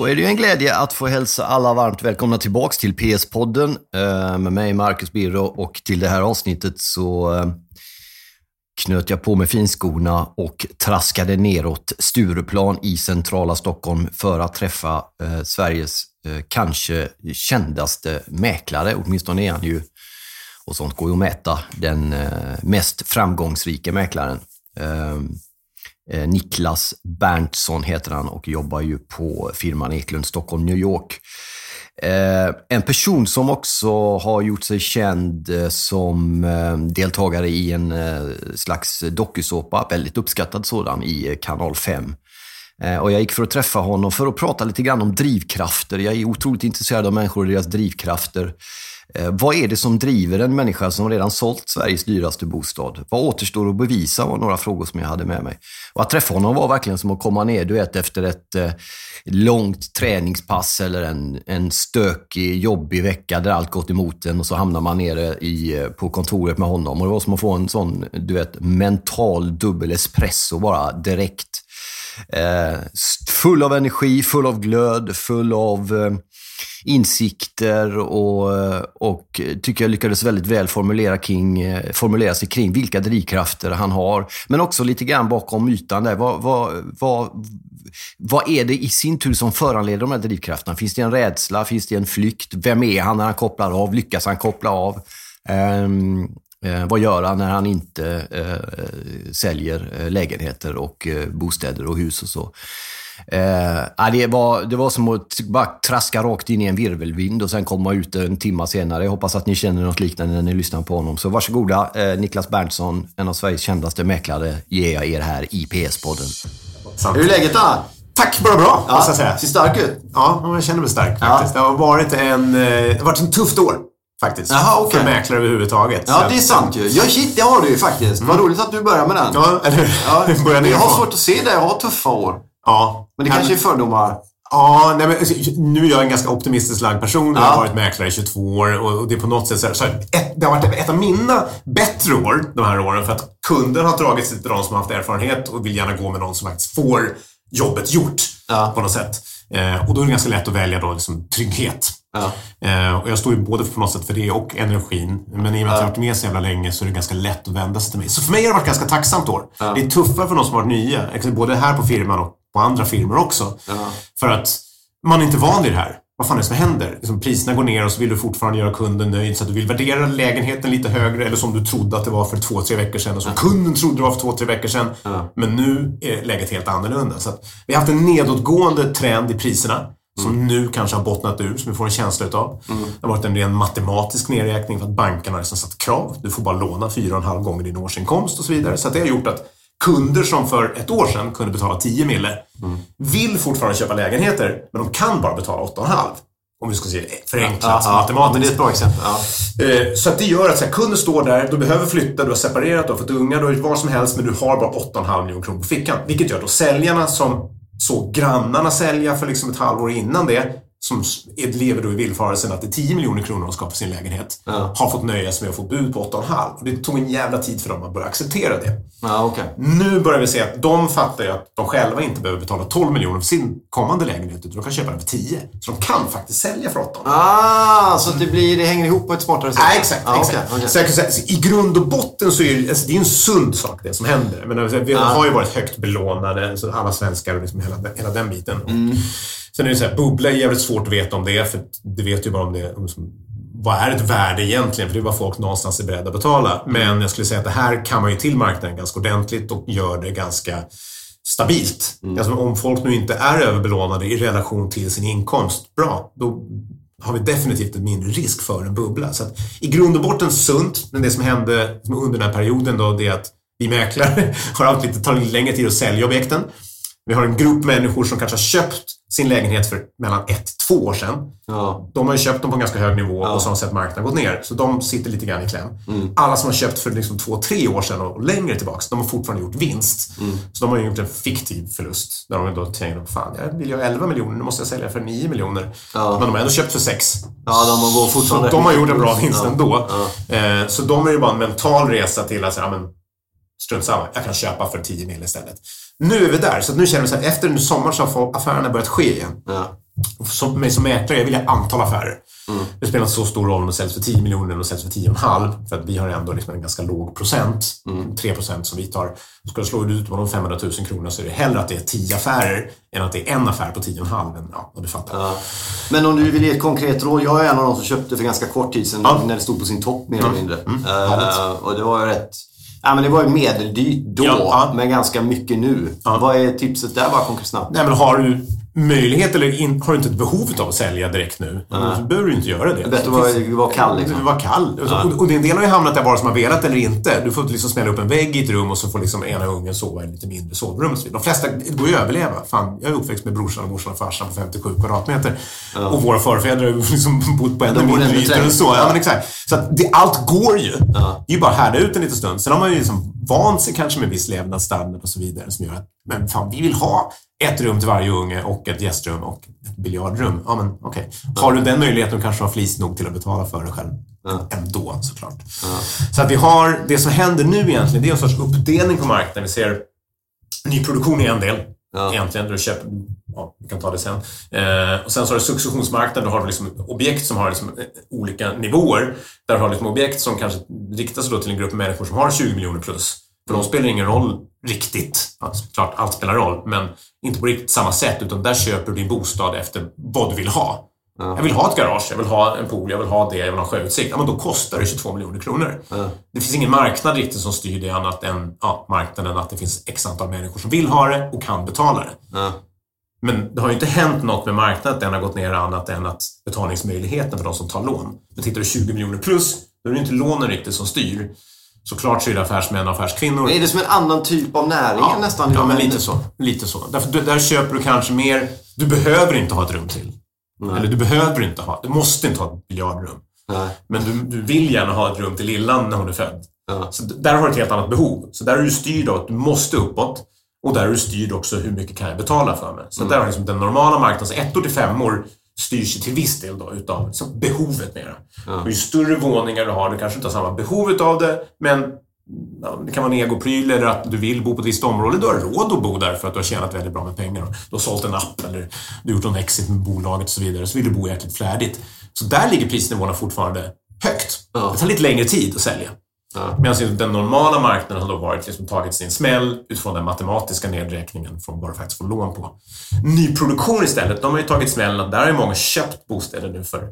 Då är det ju en glädje att få hälsa alla varmt välkomna tillbaks till PS-podden eh, med mig Marcus Birro och till det här avsnittet så eh, knöt jag på mig finskorna och traskade neråt Stureplan i centrala Stockholm för att träffa eh, Sveriges kanske kändaste mäklare. Åtminstone är han ju, och sånt går ju att mäta, den mest framgångsrika mäklaren. Ehm, Eh, Niklas Berntsson heter han och jobbar ju på firman Eklund Stockholm, New York. Eh, en person som också har gjort sig känd eh, som deltagare i en slags dokusåpa, väldigt uppskattad sådan, i kanal 5. Och jag gick för att träffa honom för att prata lite grann om drivkrafter. Jag är otroligt intresserad av människor och deras drivkrafter. Eh, vad är det som driver en människa som redan sålt Sveriges dyraste bostad? Vad återstår att bevisa var några frågor som jag hade med mig. Och att träffa honom var verkligen som att komma ner, du vet, efter ett eh, långt träningspass eller en, en stökig, jobbig vecka där allt gått emot en och så hamnar man nere i, eh, på kontoret med honom. Och det var som att få en sån, du vet, mental dubbel espresso bara direkt. Eh, full av energi, full av glöd, full av eh, insikter och, och tycker jag lyckades väldigt väl formulera, kring, formulera sig kring vilka drivkrafter han har. Men också lite grann bakom ytan där. Vad, vad, vad, vad är det i sin tur som föranleder de här drivkrafterna? Finns det en rädsla? Finns det en flykt? Vem är han när han kopplar av? Lyckas han koppla av? Um, Eh, vad gör han när han inte eh, säljer eh, lägenheter och eh, bostäder och hus och så? Eh, det, var, det var som att bara traska rakt in i en virvelvind och sen komma ut en timme senare. Jag hoppas att ni känner något liknande när ni lyssnar på honom. Så varsågoda, eh, Niklas Berntsson, en av Sveriges kändaste mäklare, ger jag er här i PS-podden. Hur är läget då? Tack, bara bra, ja, måste jag säga. Ser stark ut. Ja, jag känner mig stark faktiskt. Ja. Det har varit en, eh, det har varit ett tufft år faktiskt. Jaha, okay. För mäklare överhuvudtaget. Ja, det är sant ju. Ja, shit, det har du ju faktiskt. Mm. Vad roligt att du börjar med den. Ja, eller ja. börjar Jag har svårt att se dig ha tuffa år. Ja. Men det kanske är fördomar. Ja, nej, men, alltså, nu är jag en ganska optimistiskt lagd person. Jag har varit mäklare i 22 år och det är på något sätt så, här, så här, ett, det har varit ett av mina bättre år de här åren för att kunden har dragit sig till de som har haft erfarenhet och vill gärna gå med någon som faktiskt får jobbet gjort ja. på något sätt. Eh, och då är det ganska lätt att välja då liksom, trygghet. Ja. Eh, och jag står ju både på något sätt för det och energin. Men i och med att jag har varit med så jävla länge så är det ganska lätt att vända sig till mig. Så för mig har det varit ganska tacksamt år. Det är tuffare för de som har varit nya. Både här på firman och på andra firmor också. För att man är inte van vid det här. Vad fan är det som händer? Liksom priserna går ner och så vill du fortfarande göra kunden nöjd så att du vill värdera lägenheten lite högre eller som du trodde att det var för två, tre veckor sedan och som kunden trodde det var för två, tre veckor sedan. Men nu är läget helt annorlunda. Så vi har haft en nedåtgående trend i priserna som mm. nu kanske har bottnat ur, som vi får en känsla utav. Mm. Det har varit en ren matematisk nedräkning för att bankerna har liksom satt krav. Du får bara låna 4,5 gånger din årsinkomst och så vidare. Så det har gjort att kunder som för ett år sedan kunde betala 10 mille mm. vill fortfarande köpa lägenheter, men de kan bara betala 8,5. Om vi ska se förenklat ja, matematiskt. men det är ett bra exempel. Ja. Eh, så att det gör att så här, kunden står där, du behöver flytta, du har separerat, du har fått unga, du har vad som helst, men du har bara 8,5 miljoner kronor på fickan. Vilket gör då säljarna som såg grannarna sälja för liksom ett halvår innan det, som lever då i villfarelsen att det är 10 miljoner kronor de ska på sin lägenhet, ja. har fått nöja sig med att få bud på 8,5. Och det tog en jävla tid för dem att börja acceptera det. Ja, okay. Nu börjar vi se att de fattar ju att de själva inte behöver betala 12 miljoner för sin kommande lägenhet, utan de kan köpa den för 10. Så de kan faktiskt sälja för 8. Ah, så det, blir, det hänger ihop på ett smartare sätt? Ja, exakt. Ah, exakt. Okay, okay. Säga, I grund och botten så är det, alltså, det är en sund sak det som händer. Men alltså, vi har ju varit högt belånade, alla svenskar, liksom hela, hela den biten. Mm. Sen är det så här, bubbla är jävligt svårt att veta om det är, för du vet ju bara om det om, vad är ett värde egentligen? För det är vad folk någonstans är beredda att betala. Men jag skulle säga att det här kan man ju till marknaden ganska ordentligt och gör det ganska stabilt. Mm. Alltså om folk nu inte är överbelånade i relation till sin inkomst, bra, då har vi definitivt en mindre risk för en bubbla. Så att, I grund och botten sunt, men det som hände under den här perioden då, det är att vi mäklare har haft lite, tar lite längre tid att sälja objekten. Vi har en grupp människor som kanske har köpt sin lägenhet för mellan ett till två år sedan. Ja. De har ju köpt dem på en ganska hög nivå ja. och så har sett marknaden gått ner. Så de sitter lite grann i kläm. Mm. Alla som har köpt för liksom två, tre år sedan och längre tillbaks, de har fortfarande gjort vinst. Mm. Så de har gjort en fiktiv förlust. Där de då tänker, fan, jag vill ha 11 miljoner, nu måste jag sälja för 9 miljoner. Ja. Men de har ändå köpt för 6. Ja, de går fortfarande... Så de har gjort en bra vinst ändå. Eh, så de är ju bara en mental resa till att säga, strunt samma, jag kan köpa för 10 mil istället. Nu är vi där, så nu känner vi så här, efter sommaren så har affärerna börjat ske igen. Ja. som, mig som mäklare, jag vill ha antal affärer. Mm. Det spelar inte så stor roll om de säljs för 10 miljoner eller om de säljs för 10,5 för att vi har ändå liksom en ganska låg procent, mm. 3 procent som vi tar. Ska du slå ut på de 500 000 kronor så är det hellre att det är 10 affärer än att det är en affär på 10,5. Ja, du fattar. Ja. Men om du vill ge ett konkret råd. Jag är en av de som köpte för ganska kort tid sedan ja. när det stod på sin topp mer eller mindre. Mm. Uh, och det var rätt Ja, men det var ju medeldyrt då, ja. men ganska mycket nu. Ja. Vad är tipset där bara konkret snabbt? Nej, men har du möjlighet eller in, har du inte ett behov av att sälja direkt nu, så behöver du inte göra det. Det bättre att vara kall liksom. Vara kall. Ja. Och, och en del har ju hamnat där vare sig man velat eller inte. Du får liksom smälla upp en vägg i ett rum och så får liksom ena ungen sova i lite mindre sovrum. De flesta går ju att överleva. Fan, jag är uppväxt med brorsan och morsan och farsan på 57 kvadratmeter. Ja. Och våra förfäder har liksom bott på ännu mindre ytor och så. Ja. men exakt. Så att det, allt går ju. Ja. Det är ju bara att härda ut en liten stund. Sen har man ju liksom vant sig kanske med viss levnadsstandard och så vidare som gör att men fan, vi vill ha ett rum till varje unge och ett gästrum och ett biljardrum. Ja, men okej. Okay. Har du den möjligheten kanske har flis nog till att betala för det själv. Ja. Ändå såklart. Ja. Så att vi har, det som händer nu egentligen, det är en sorts uppdelning på marknaden. Vi ser nyproduktion är en del. Ja. Egentligen, du köper, ja, vi kan ta det sen. Eh, och sen så har du successionsmarknaden, du har liksom objekt som har liksom eh, olika nivåer. Där du har liksom objekt som kanske riktar sig till en grupp människor som har 20 miljoner plus. För de spelar ingen roll riktigt. Alltså, klart, allt spelar roll, men inte på riktigt samma sätt. Utan där köper du din bostad efter vad du vill ha. Ja. Jag vill ha ett garage, jag vill ha en pool, jag vill ha det, jag vill ha sjöutsikt. Ja, men då kostar det 22 miljoner kronor. Ja. Det finns ingen marknad riktigt som styr det annat än ja, marknaden, att det finns x antal människor som vill ha det och kan betala det. Ja. Men det har ju inte hänt något med marknaden, att den har gått ner annat än att betalningsmöjligheten för de som tar lån. Men tittar du 20 miljoner plus, då är det inte lånen riktigt som styr. Såklart så är det affärsmän och affärskvinnor. Men är det som en annan typ av näring ja, nästan? Ja, men lite så. Lite så. Därför, där köper du kanske mer... Du behöver inte ha ett rum till. Nej. Eller du behöver inte ha... Du måste inte ha ett biljardrum. Nej. Men du, du vill gärna ha ett rum till lillan när hon är född. Ja. Så där har du ett helt annat behov. Så där är du styrd av att du måste uppåt. Och där är du styrd också hur mycket kan jag betala för mig. Så mm. där har liksom den normala marknaden, så ettor till femmor styrs till viss del då utav behovet mera. Ja. Ju större våningar du har, du kanske inte har samma behov utav det, men det kan vara en egopryl eller att du vill bo på ett visst område. Du har råd att bo där för att du har tjänat väldigt bra med pengar. Du har sålt en app eller du har gjort någon exit med bolaget och så vidare. Så vill du bo jäkligt färdigt. Så där ligger prisnivåerna fortfarande högt. Ja. Det tar lite längre tid att sälja. Ja. Medan den normala marknaden har då varit liksom tagit sin smäll utifrån den matematiska nedräkningen från vad du faktiskt får lån på. Nyproduktion istället, de har ju tagit smällen. Där har ju många köpt bostäder nu för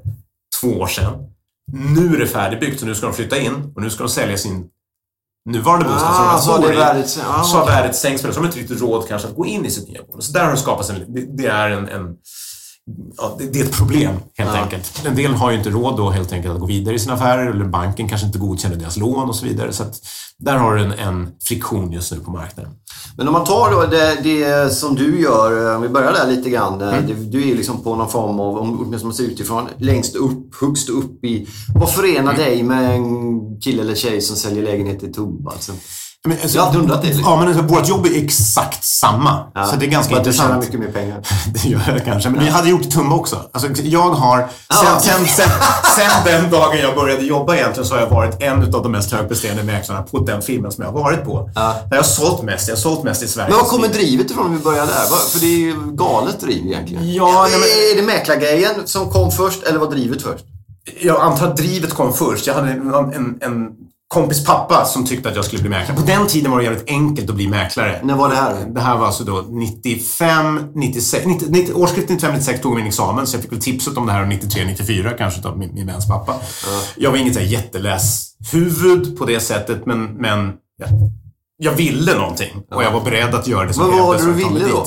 två år sedan. Nu är det färdigbyggt och nu ska de flytta in och nu ska de sälja sin nuvarande bostad ah, som de bor i. Värdet, ah, så har värdet sänkts, men de har inte riktigt råd kanske att gå in i sitt nya boende. Så där har det skapats en... Det, det är en, en ja, det, det, är ett problem helt ja. enkelt. En del har ju inte råd då helt enkelt att gå vidare i sina affärer eller banken kanske inte godkänner deras lån och så vidare. Så där har du en, en friktion just nu på marknaden. Men om man tar då det, det som du gör, om vi börjar där lite grann. Mm. Det, du är liksom på någon form av, om man ser utifrån, längst upp, högst upp i... Vad förenar mm. dig med en kille eller tjej som säljer lägenhet i Tumba? Alltså? Men, alltså, jag har undrat det. Liksom. Ja, men alltså, vårt jobb är exakt samma. Ja, så det är ganska intressant. Du mycket mer pengar. det gör jag kanske. Men ja. jag hade gjort det Tumba också. Alltså, jag har... Sen, sen, sen, sen, den dagen jag började jobba egentligen så har jag varit en av de mest högpresterande mäklarna på den filmen som jag har varit på. Ja. Där jag har sålt mest. Jag har sålt mest i Sverige. Men var kommer drivet ifrån om vi börjar där? För det är ju galet driv egentligen. Ja, nej, men... Är det mäklargrejen som kom först eller var drivet först? Jag antar att drivet kom först. Jag hade en, en, en kompis pappa som tyckte att jag skulle bli mäklare. På den tiden var det jävligt enkelt att bli mäklare. När var det här? Det här var alltså då 95, 96, 90, 90, årsskiftet 95, 96 tog min examen så jag fick väl tipset om det här 93, 94 kanske av min, min väns pappa. Ja. Jag var inget så jätteläs huvud på det sättet men, men ja, jag ville någonting och jag var beredd att göra det som Vad var det du ville då?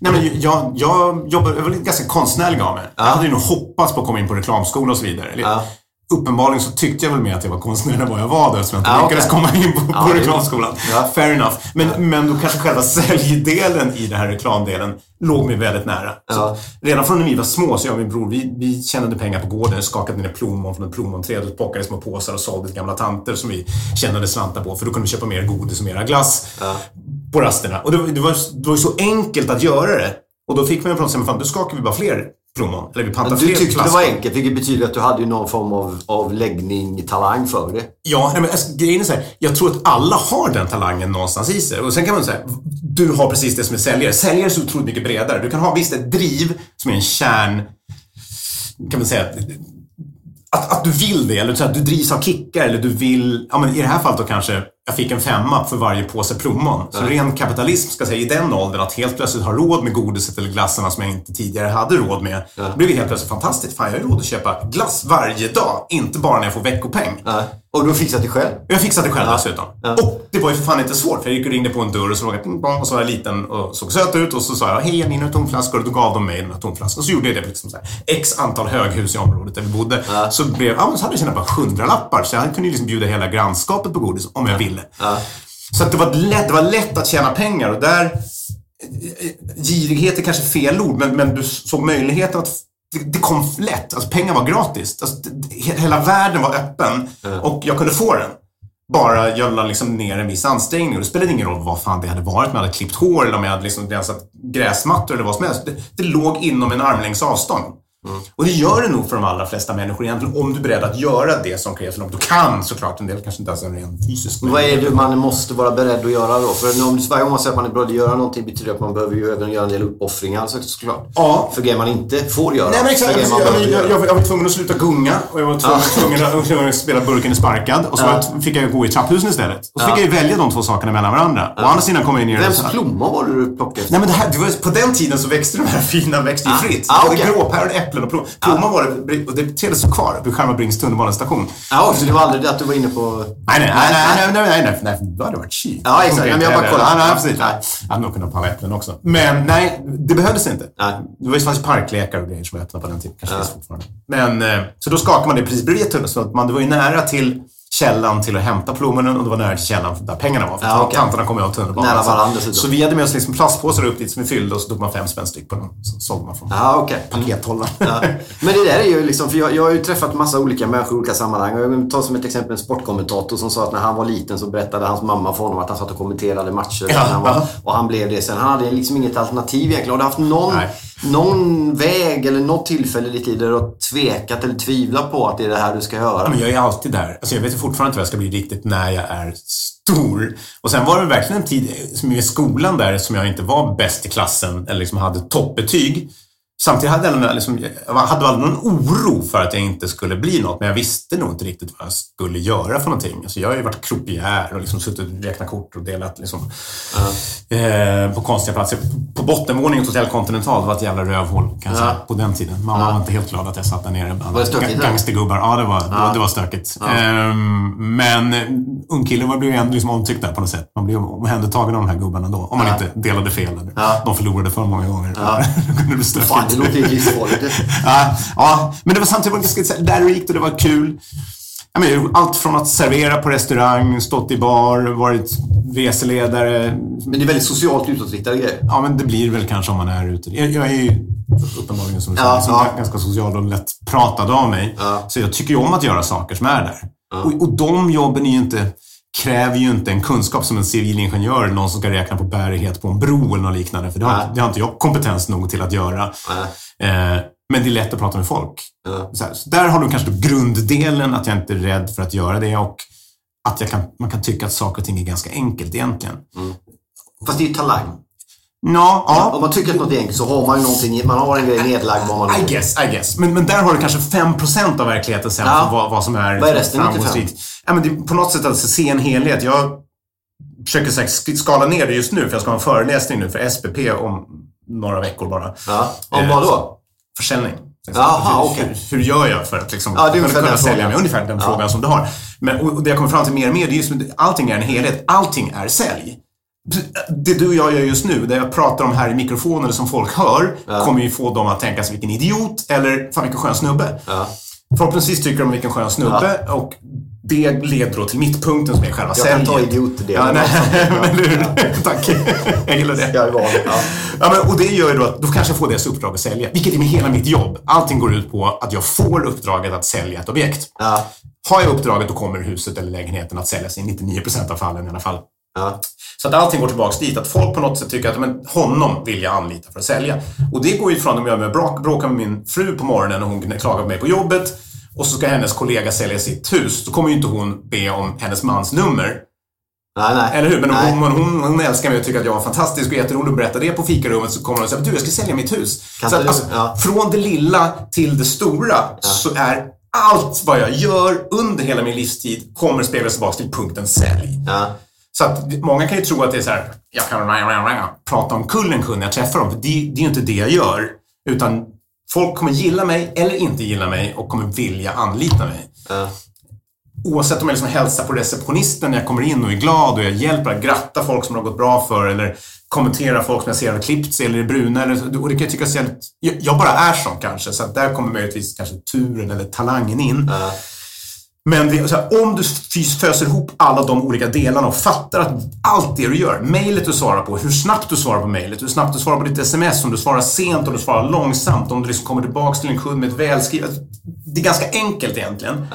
Nej, men jag, jag, jobbade, jag var ganska konstnärlig av mig. Ja. Jag hade ju nog hoppats på att komma in på reklamskola och så vidare. Ja uppenbarligen så tyckte jag väl med att jag var konstnär när jag var där, så jag inte ah, lyckades okay. komma in på, på ah, reklamskolan. Ja. Fair enough. Men, ja. men då kanske själva säljdelen i den här reklamdelen låg mig väldigt nära. Ja. redan från när vi var små, så jag och min bror, vi, vi tjänade pengar på gården, skakade ner plommon från ett plommonträd och plockade små påsar och sålde till gamla tanter som vi tjänade slantar på, för då kunde vi köpa mer godis och mera glass på rasterna. Och det, det, var, det var så enkelt att göra det. Och då fick vi en fråga, men fan, då skakar vi bara fler plommon. Eller vi pantade Du fler tyckte det var enkelt, vilket betyder att du hade någon form av, av läggning, talang för det. Ja, nej, men alltså, grejen är så här, jag tror att alla har den talangen någonstans i sig. Och sen kan man säga, du har precis det som är säljare. Säljare är så otroligt mycket bredare. Du kan ha visst ett driv som är en kärn, kan man säga, att, att du vill det, eller så att du drivs av kickar, eller du vill, ja men i det här fallet då kanske, jag fick en femma för varje påse plommon. Så ren kapitalism ska säga i den åldern, att helt plötsligt ha råd med godiset eller glassarna som jag inte tidigare hade råd med. Det blev helt plötsligt fantastiskt. Fan, jag har råd att köpa glass varje dag, inte bara när jag får veckopeng. Nej. Och du har fixat det själv? Jag fixade det själv dessutom. Och det var ju för fan inte svårt, för jag gick och ringde på en dörr och så låg jag och så var jag liten och såg söt ut och så sa jag hej, jag några tomflaskor och då gav de mig några tomflaskor. Och så gjorde jag det liksom så här, x antal höghus i området där vi bodde. Så, blev, ja, så hade jag sina bara 100 lappar så jag kunde ju liksom bjuda hela grannskapet på godis om jag ville. Så att det, var lätt, det var lätt att tjäna pengar och där girighet är kanske fel ord, men, men du såg möjligheten att det, kom lätt. Alltså pengar var gratis. Alltså, hela världen var öppen och jag kunde få den. Bara jag la liksom ner en viss ansträngning och det spelade ingen roll vad fan det hade varit. Om jag hade klippt hår eller om jag hade liksom rensat gräsmattor eller vad som helst. Det, det låg inom en armlängds avstånd. Och det gör det nog för de allra flesta människor egentligen om du är beredd att göra det som krävs. Om du kan såklart, en del kanske inte ens är en ren fysisk Vad är det man måste vara beredd att göra då? För om, varje gång man säger att man är beredd att göra någonting betyder det att man behöver ju även göra en del uppoffringar så- såklart. Ja. För grejer man inte får göra. Nej men exakt. Jag, jag, jag, jag, var tvungen att sluta gunga och jag var tvungen, att, tvungen att spela Burken är sparkad. Och så jag, fick jag gå i trapphusen istället. Och så fick jag ju välja de två sakerna mellan varandra. Å andra sidan kom jag ner Vems plommon var det du plockade? Nej men det här, det var, på den tiden så växte de här fina växte ju Ah, fritt. ah, Både okej. gråpäron, äpplen och plommon. Plommon var det, och det trädet stod kvar vid Skärmarbrings tunnelbanestation. Ja, så det var aldrig att du var inne på... Nej, nej, nej, nej, nej, nej, nej, nej, då hade det varit kylt. Ja, exakt. Men jag bara kollar. Ja, nej, precis. Nej. Jag hade nog kunnat palla äpplen också. Men nej, det behövdes inte. Nej. Det var ju fanns ju parklekar och grejer som var öppna på den tiden. Kanske finns fortfarande. Men, eh, så då skakade man det precis bredvid tunneln. Så att man, det var ju nära till källan till att hämta plommonen och det var nära källan där pengarna var. För Ja, okej. tanterna kom ju av tunnelbanan. Nära Så- varandra dessutom. Så vi hade med oss liksom plastpåsar upp dit som vi fyllde och så tog man fem spänn styck på dem. Så sålde man från Ja, okej. pakethållaren. Ja. Men det där är ju liksom, för jag, jag har ju träffat massa olika människor i olika sammanhang. Jag vill ta som ett exempel en sportkommentator som sa att när han var liten så berättade hans mamma för honom att han satt och kommenterade matcher. Ja, han var, och han blev det sen. Han hade liksom inget alternativ egentligen. Har du haft någon, Nej någon väg eller något tillfälle i ditt liv där du har tvekat eller tvivlat på att det är det här du ska göra? Men jag är alltid där. Alltså jag vet fortfarande inte vad jag ska bli riktigt när jag är stor. Och sen var det verkligen en tid som i skolan där som jag inte var bäst i klassen eller liksom hade toppbetyg. Samtidigt hade jag, liksom, jag hade aldrig någon oro för att jag inte skulle bli något, men jag visste nog inte riktigt vad jag skulle göra för någonting. Alltså jag har ju varit croupier och liksom suttit och räknat kort och delat liksom, eh, på konstiga platser. På bottenvåningen hos Hotell Continental, det var ett jävla rövhål kan jag säga, på den tiden. Mamma var inte helt glad att jag satt där nere bland Var det stökigt, gangstergubbar. Ja, det var, det var, det var stökigt. Ehm, men ungkillen var- blev ju ändå liksom omtyckt där på något sätt. Man blev omhändertagen av de här gubbarna då. Om man inte delade fel. Eller Ja. De förlorade för många gånger. Då kunde bli stökigt. Det låter ju livsfarligt. ja, ja, men det var samtidigt ganska lärorikt och det var kul. Ja, men, allt från att servera på restaurang, stått i bar, varit reseledare. Men det är väldigt socialt utåtriktade grejer. Ja, men det blir väl kanske om man är ute. Jag, jag är ju uppenbarligen som du Ja, säger, ja. ganska social och lätt pratad av mig. Ja. Så jag tycker ju om att göra saker som är där. Och, och de jobben är ju inte, kräver ju inte en kunskap som en civilingenjör, någon som ska räkna på bärighet på en bro eller något liknande. För det har, det har inte jag kompetens nog till att göra. Eh, men det är lätt att prata med folk. Så, här, så där har du kanske grunddelen, att jag inte är rädd för att göra det och att jag kan, man kan tycka att saker och ting är ganska enkelt egentligen. Fast det är ju talang. Ja, ja. Om man tycker att något är enkelt så har man ju någonting, man har en grej nedlagd vad man I guess, I guess. Men, men där har du kanske 5% av verkligheten sen Ja. vad, vad som är Vad är resten, framgångsrikt. Ja, men det, på något sätt att se en helhet. Jag försöker så här sk- skala ner det just nu för jag ska ha en föreläsning nu för SPP om några veckor bara. Ja. Om Eh, vad då? Försäljning. Jaha, hur, okej. hur, hur gör jag för att liksom Ja, kunna, kunna den sälja frågan. mig? Ungefär den frågan som du har. Men, och, och det jag kommer fram till mer och mer, det är just att allting är en helhet. Allting är sälj. Det du och jag gör just nu, det jag pratar om här i mikrofonen som folk hör, kommer ju få dem att tänka sig vilken idiot eller fan vilken skön snubbe. Ja. Förhoppningsvis tycker de vilken skön snubbe och det leder då till mittpunkten som är själva Jag kan säljet. ta idiotdelen Ja, nej, men hur? Tack. Jag gillar det. Jag är van. Ja. Ja, men, och det gör ju då att då kanske jag får deras uppdrag att sälja. Vilket är med hela mitt jobb. Allting går ut på att jag får uppdraget att sälja ett objekt. Ja. Har jag uppdraget då kommer huset eller lägenheten att säljas i 99% av fallen i alla fall. Ja. Så att allting går tillbaka dit. Att folk på något sätt tycker att men, honom vill jag anlita för att sälja. Och det går ju ifrån om jag bråk, bråkar med min fru på morgonen och hon klagar på mig på jobbet och så ska hennes kollega sälja sitt hus. Då kommer ju inte hon be om hennes mans nummer. Nej, nej. Eller hur? Men om nej. hon, hon, hon älskar mig och tycker att jag är fantastisk och jätterolig och berättar det på fikarummet så kommer hon och säger du jag ska sälja mitt hus. Kan så att, alltså, ja. Från det lilla till det stora så är allt vad jag gör under hela min livstid kommer speglas tillbaka till punkten sälj. Ja. Så att många kan ju tro att det är så här, jag kan prata om kullen kund när jag träffar dem. För det, det är ju inte det jag gör. Utan folk kommer gilla mig eller inte gilla mig och kommer vilja anlita mig. Ja. Oavsett om jag liksom hälsar på receptionisten när jag kommer in och är glad och jag hjälper att gratta folk som det har gått bra för eller kommentera folk som jag ser har klippt sig eller är bruna. Eller, och det kan jag tycka är jag, jag bara är sån kanske, så att där kommer möjligtvis kanske turen eller talangen in. Ja. Men det, så här, om du föser ihop alla de olika delarna och fattar att allt det du gör, mejlet du svarar på, hur snabbt du svarar på mejlet, hur snabbt du svarar på ditt sms, om du svarar sent, om du svarar långsamt, om du liksom kommer tillbaka till en kund med ett välskrivet... Det är ganska enkelt egentligen.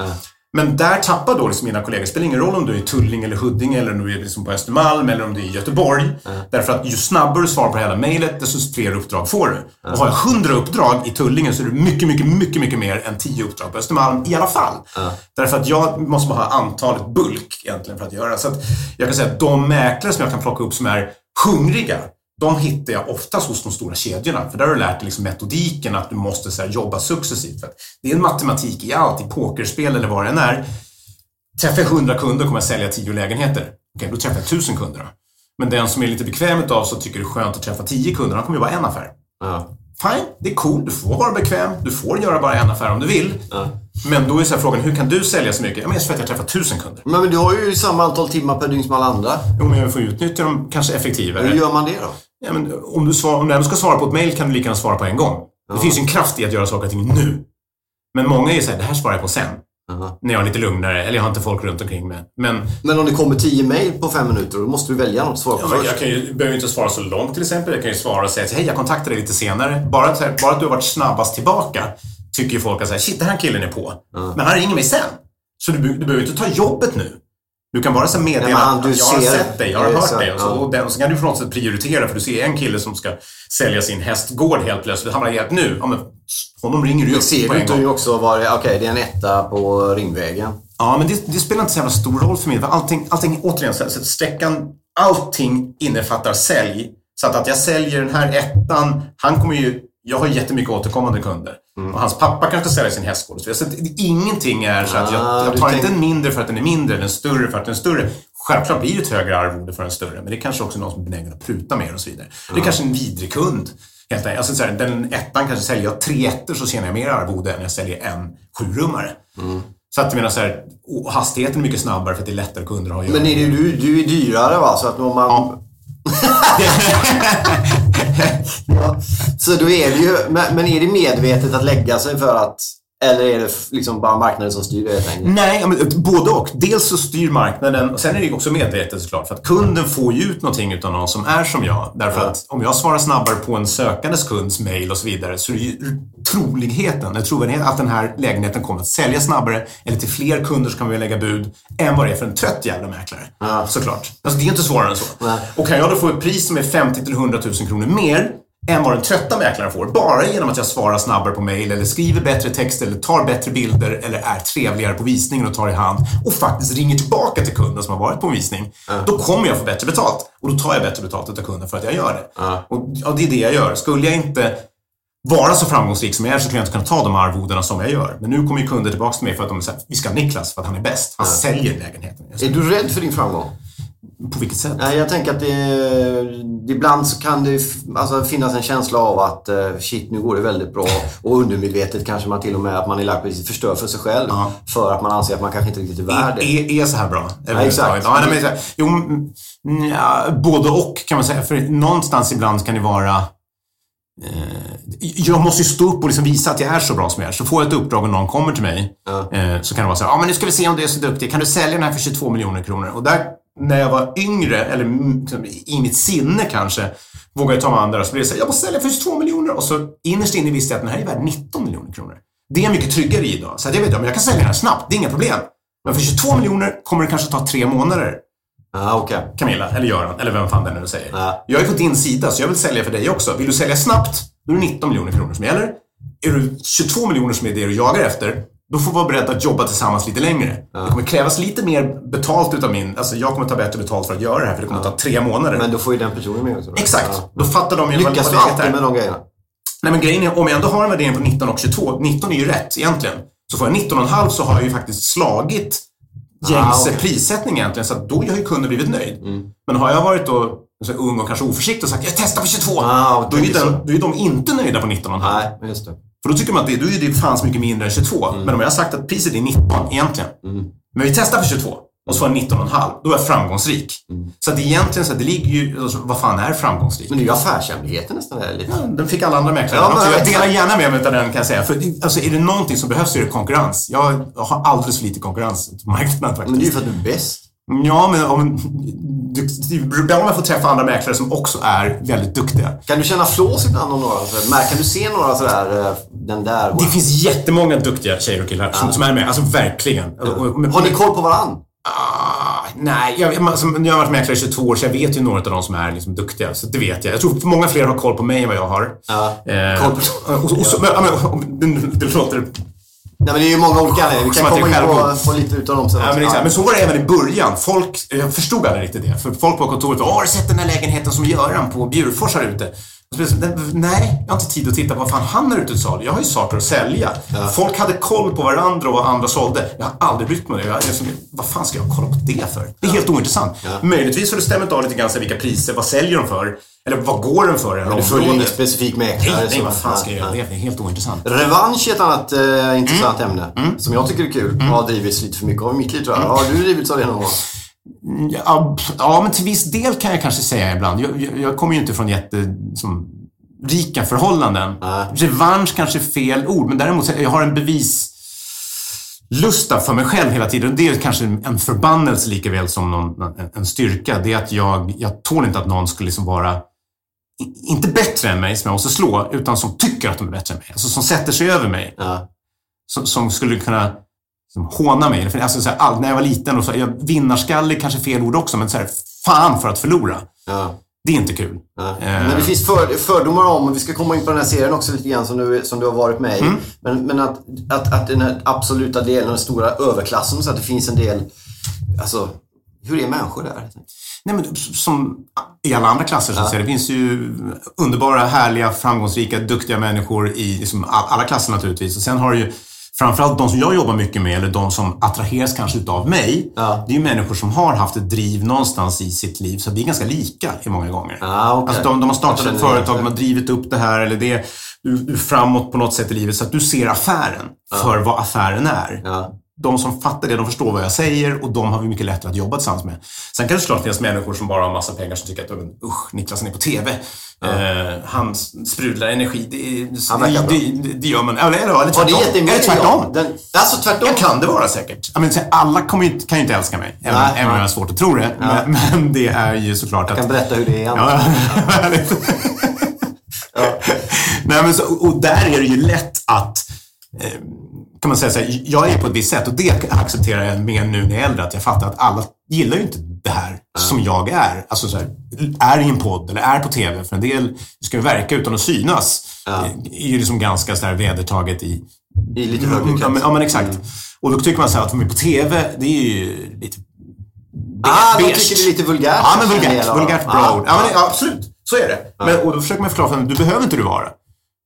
Men där tappar då liksom mina kollegor, det spelar ingen roll om du är i Tullinge eller Huddinge eller om du är liksom på Östermalm eller om du är i Göteborg. Därför att ju snabbare du svarar på hela mejlet, desto fler uppdrag får du. Och har jag 100 uppdrag i Tullinge så är det mycket, mycket, mycket, mycket mer än 10 uppdrag på Östermalm i alla fall. Därför att jag måste bara ha antalet bulk egentligen för att göra. Så att jag kan säga att de mäklare som jag kan plocka upp som är hungriga, de hittar jag oftast hos de stora kedjorna. För där har du lärt dig liksom metodiken att du måste så jobba successivt. Det är en matematik i allt, i pokerspel eller vad det än är. Träffar jag 100 kunder kommer jag sälja 10 lägenheter. Okej, då träffar jag 1000 kunder. Men den som är lite bekväm utav så tycker det är skönt att träffa 10 kunder, han kommer ju bara en affär. Ja. Fine, det är cool. Du får vara bekväm. Du får göra bara en affär om du vill. Men då är så frågan, hur kan du sälja så mycket? Ja, men för att jag träffar 1000 kunder. Men, men du har ju samma antal timmar per dygn som alla andra. Jo, men jag får utnyttja dem kanske effektivare. Hur gör man det då? Ja, men om, du svar, om du ska svara på ett mail kan du lika gärna svara på en gång. Det finns ju en kraft i att göra saker och ting nu. Men många är ju såhär, det här svarar jag på sen. Aha. När jag är lite lugnare, eller jag har inte folk runt omkring mig. Men Men om det kommer tio mejl på fem minuter, då måste du välja något att svara på ja, först. jag kan ju, behöver inte svara så långt till exempel. Jag kan ju svara och säga hej, jag kontaktar dig lite senare. Bara att, så här, bara att du har varit snabbast tillbaka tycker ju folk att säga, shit, den här killen är på. Men han ringer mig sen. Så du, du behöver inte ta jobbet nu. Du kan bara så meddela Nej, men han- att du jag har sett dig, jag har hört dig. Och så, och, den, och så kan du på något sätt prioritera, för du ser en kille som ska sälja sin hästgård helt plötsligt. Han har helt nu. Ja, men honom ringer du upp ser på du en inte gång. ju också det Okej, det är en etta på Ringvägen. Ja, men det, det spelar inte så jävla stor roll för mig. Allting, allting återigen, så, så sträckan, allting innefattar sälj. Så att, att jag säljer den här ettan, han kommer ju, jag har jättemycket återkommande kunder. Mm. Och hans pappa kanske säljer sin hästgård. Så ingenting är så att Ah, jag, jag du tar inte en mindre för att den är mindre, eller en större för att den är större. Självklart blir det ett högre arvode för en större, men det är kanske också någon som är benägen att pruta mer och så vidare. Det är kanske en vidrig kund. Helt enkelt. Alltså, så här, den ettan kanske säljer jag tre ettor så tjänar jag mer arvode än jag säljer en sjurummare. Så att jag menar så här, hastigheten är mycket snabbare för att det är lättare kunder att ha att göra Men är det, du, du är dyrare va? Så att om man... Ja. Ja. Så då är det ju... Men, är det medvetet att lägga sig för att... Eller är det liksom bara marknaden som styr det? Nej, men både och. Dels så styr marknaden och sen är det också medvetet såklart. För att kunden får ju ut någonting utan någon som är som jag. Därför Ja. att om jag svarar snabbare på en sökandes kunds mail och så vidare så är det ju troligheten, eller trovärdigheten att den här lägenheten kommer att sälja snabbare eller till fler kunder som kan vilja lägga bud än vad det är för en trött jävla mäklare. Ja. Såklart. Alltså det är inte svårare än så. Nej. Och kan jag då få ett pris som är 50 till 100 000 kronor mer än vad den trötta mäklaren får. Bara genom att jag svarar snabbare på mail eller skriver bättre text eller tar bättre bilder eller är trevligare på visningen och tar i hand och faktiskt ringer tillbaka till kunden som har varit på en visning. Då kommer jag få bättre betalt. Och då tar jag bättre betalt av kunden för att jag gör det. Ja. Och ja, det är det jag gör. Skulle jag inte vara så framgångsrik som jag är så skulle jag inte kunna ta de arvodena som jag gör. Men nu kommer ju kunder tillbaka till mig för att de säger vi ska ha Niklas för att han är bäst. Han säljer lägenheten. Är du rädd för din framgång? På vilket sätt? Nej, jag tänker att det, ibland så kan det alltså, finnas en känsla av att eh, shit, nu går det väldigt bra. Och undermedvetet kanske man till och med att man är lagt precis förstör för sig själv. Ja. För att man anser att man kanske inte riktigt är värd det. är, är så här bra. Ja, exakt. Ja, men, jo, mm, ja, både och kan man säga. För någonstans ibland kan det vara... Eh, jag måste ju stå upp och liksom visa att jag är så bra som jag är. Så får jag ett uppdrag och någon kommer till mig eh, så kan det vara så här, ja men nu ska vi se om du är så duktig. Kan du sälja den här för 22 miljoner kronor? Och där, när jag var yngre, eller mm, liksom i mitt sinne kanske, vågade jag ta mig an och så blev det så här, jag måste sälja för 22 miljoner. Och så innerst inne visste jag att den här är värd 19 miljoner kronor. Det är jag mycket tryggare i idag. Så att jag vet, men jag kan sälja den här snabbt, det är inga problem. Men för 22 miljoner kommer det kanske ta tre månader. Ah, okay. Camilla, eller Göran, eller vem fan det nu säger. Ah. Jag är på din sida, så jag vill sälja för dig också. Vill du sälja snabbt, då är det 19 miljoner kronor som gäller. Är du 22 miljoner som är det du jagar efter, då får vi vara beredda att jobba tillsammans lite längre. Ja. Det kommer krävas lite mer betalt utav min... Alltså jag kommer ta bättre betalt för att göra det här, för det kommer ja. ta tre månader. Men då får ju den personen med också. Exakt. Ja. Då fattar de ju Lyckas du alltid med de grejerna? Nej men grejen är, om jag ändå har en värdering på 19 och 22, 19 är ju rätt egentligen. Så får jag 19,5 så har jag ju faktiskt slagit gängse ah, okay. prissättning egentligen. Så då har ju kunden blivit nöjd. Mm. Men har jag varit då så ung och kanske oförsiktig och sagt jag testar på 22. Ah, då, är den, då är de inte nöjda på 19,5. Nej, just det. För då tycker man att det, då är det fanns mycket mindre än 22. Mm. Men om jag har sagt att priset är 19 egentligen. Mm. Men vi testar för 22 och så får jag 19,5. Då är jag framgångsrik. Mm. Så att egentligen så att det ligger ju... Alltså, vad fan är framgångsrik? Men det är ju affärshemligheten nästan. Lite. Ja, den fick alla andra mäklare. Ja, men, jag delar gärna med mig av den kan jag säga. För alltså, är det någonting som behövs så är det konkurrens. Jag har alldeles för lite konkurrens på marknaden faktiskt. Men det är ju för att du är bäst. Ja, men om, du, ibland man får träffa andra mäklare som också är väldigt duktiga. Kan du känna flås ibland om några? Kan du se några sådär, eh, den där? Det finns jättemånga duktiga tjejer och killar som, som är med. Alltså verkligen. Ja. Har ni koll på varandra? Ah, nej, jag, alltså, jag har varit mäklare i 22 år så jag vet ju några av de som är liksom duktiga. Så det vet jag. Jag tror många fler har koll på mig än vad jag har. Ja, eh, koll på och, och, och, så, men, men, det låter Nej, men det är ju många olika anledningar. Vi kan komma in på, på lite utav dem sen. Ja, men, exakt. men så var det även i början. Folk, jag förstod aldrig riktigt det. För folk på kontoret Åh, har du sett den där lägenheten som Göran på Bjurfors har ute? Nej, jag har inte tid att titta på vad fan han har ute till salu. Jag har ju saker att sälja. Ja. Folk hade koll på varandra och vad andra sålde. Jag har aldrig brytt mig om det. Jag, vad fan ska jag kolla på det för? Det är ja. helt ointressant. Ja. Möjligtvis har det stämt av lite grann vilka priser, vad säljer de för? Eller vad går den för? Men du följer ingen specifik mäklare? Nej, nej, vad fan ska jag göra? Det är helt ointressant. Revansch är ett annat äh, intressant mm. ämne. Mm. Som jag tycker är kul. Mm. Har drivits lite för mycket av i mitt liv tror jag. Mm. Har du drivits av det någon gång? Ja, ja, men till viss del kan jag kanske säga ibland. Jag, jag, jag kommer ju inte från jätte... Som, rika förhållanden. Äh. Revansch kanske är fel ord, men däremot jag har en bevis lusta för mig själv hela tiden. Det är kanske en förbannelse lika väl som någon, en styrka. Det är att jag, jag tål inte att någon skulle liksom vara, inte bättre än mig som jag måste slå, utan som tycker att de är bättre än mig. Alltså som sätter sig över mig. Ja. Som, som, skulle kunna som håna mig. Alltså, så här, när jag var liten, och så, jag, vinnarskalle kanske fel ord också, men så här, fan för att förlora. Ja. Det är inte kul. Ja. Eh. Men det finns för, fördomar om, och vi ska komma in på den här serien också lite grann som du, som du har varit med i. Mm. Men, men att, att, att den här absoluta delen, den stora överklassen, så att det finns en del... Alltså, hur är människor där? Nej, men som i alla andra klasser, så att ja. säga. Det finns ju underbara, härliga, framgångsrika, duktiga människor i liksom, alla klasser naturligtvis. Och sen har du ju framförallt de som jag jobbar mycket med, eller de som attraheras kanske utav mig, ja. det är ju människor som har haft ett driv någonstans i sitt liv. Så vi är ganska lika i många gånger. Ah, okay. alltså de, de har startat ett företag, de har drivit upp det här, eller det, du, du framåt på något sätt i livet, så att du ser affären ja. för vad affären är. Ja de som fattar det, de förstår vad jag säger och de har vi mycket lättare att jobba tillsammans med. Sen kan det såklart finnas människor som bara har massa pengar som tycker att usch, Niklas är på TV. Ja. Uh, han sprudlar energi. Det, han det, det, det gör man. Eller, eller, eller tvärtom. Ja, eller tvärtom. Den, alltså tvärtom? Ja, kan det vara säkert. Jag menar, alla kommer ju, kan ju inte älska mig. Även, nej, även om jag har svårt att tro det. Ja. Men, men, det är ju såklart att... Jag kan berätta hur det är. Ja, ja. Nej, men så, och där är det ju lätt att eh, kan man säga så här, jag är på ett visst sätt och det accepterar jag mer nu när jag är äldre. Att jag fattar att alla gillar ju inte det här som jag är. Alltså så här, är i en podd eller är på TV. För en del ska ju verka utan att synas. Ja. är ju liksom ganska så här vedertaget i... I lite högre ja, men, ja, men exakt. Mm. Och då tycker man så här att vara på TV, det är ju lite... Ah, de tycker det är lite vulgärt. Ja, men vulgärt. Vulgärt bra ord. Ja, men, absolut. Så är det. Men, och då försöker man förklara för dem, du behöver inte du vara.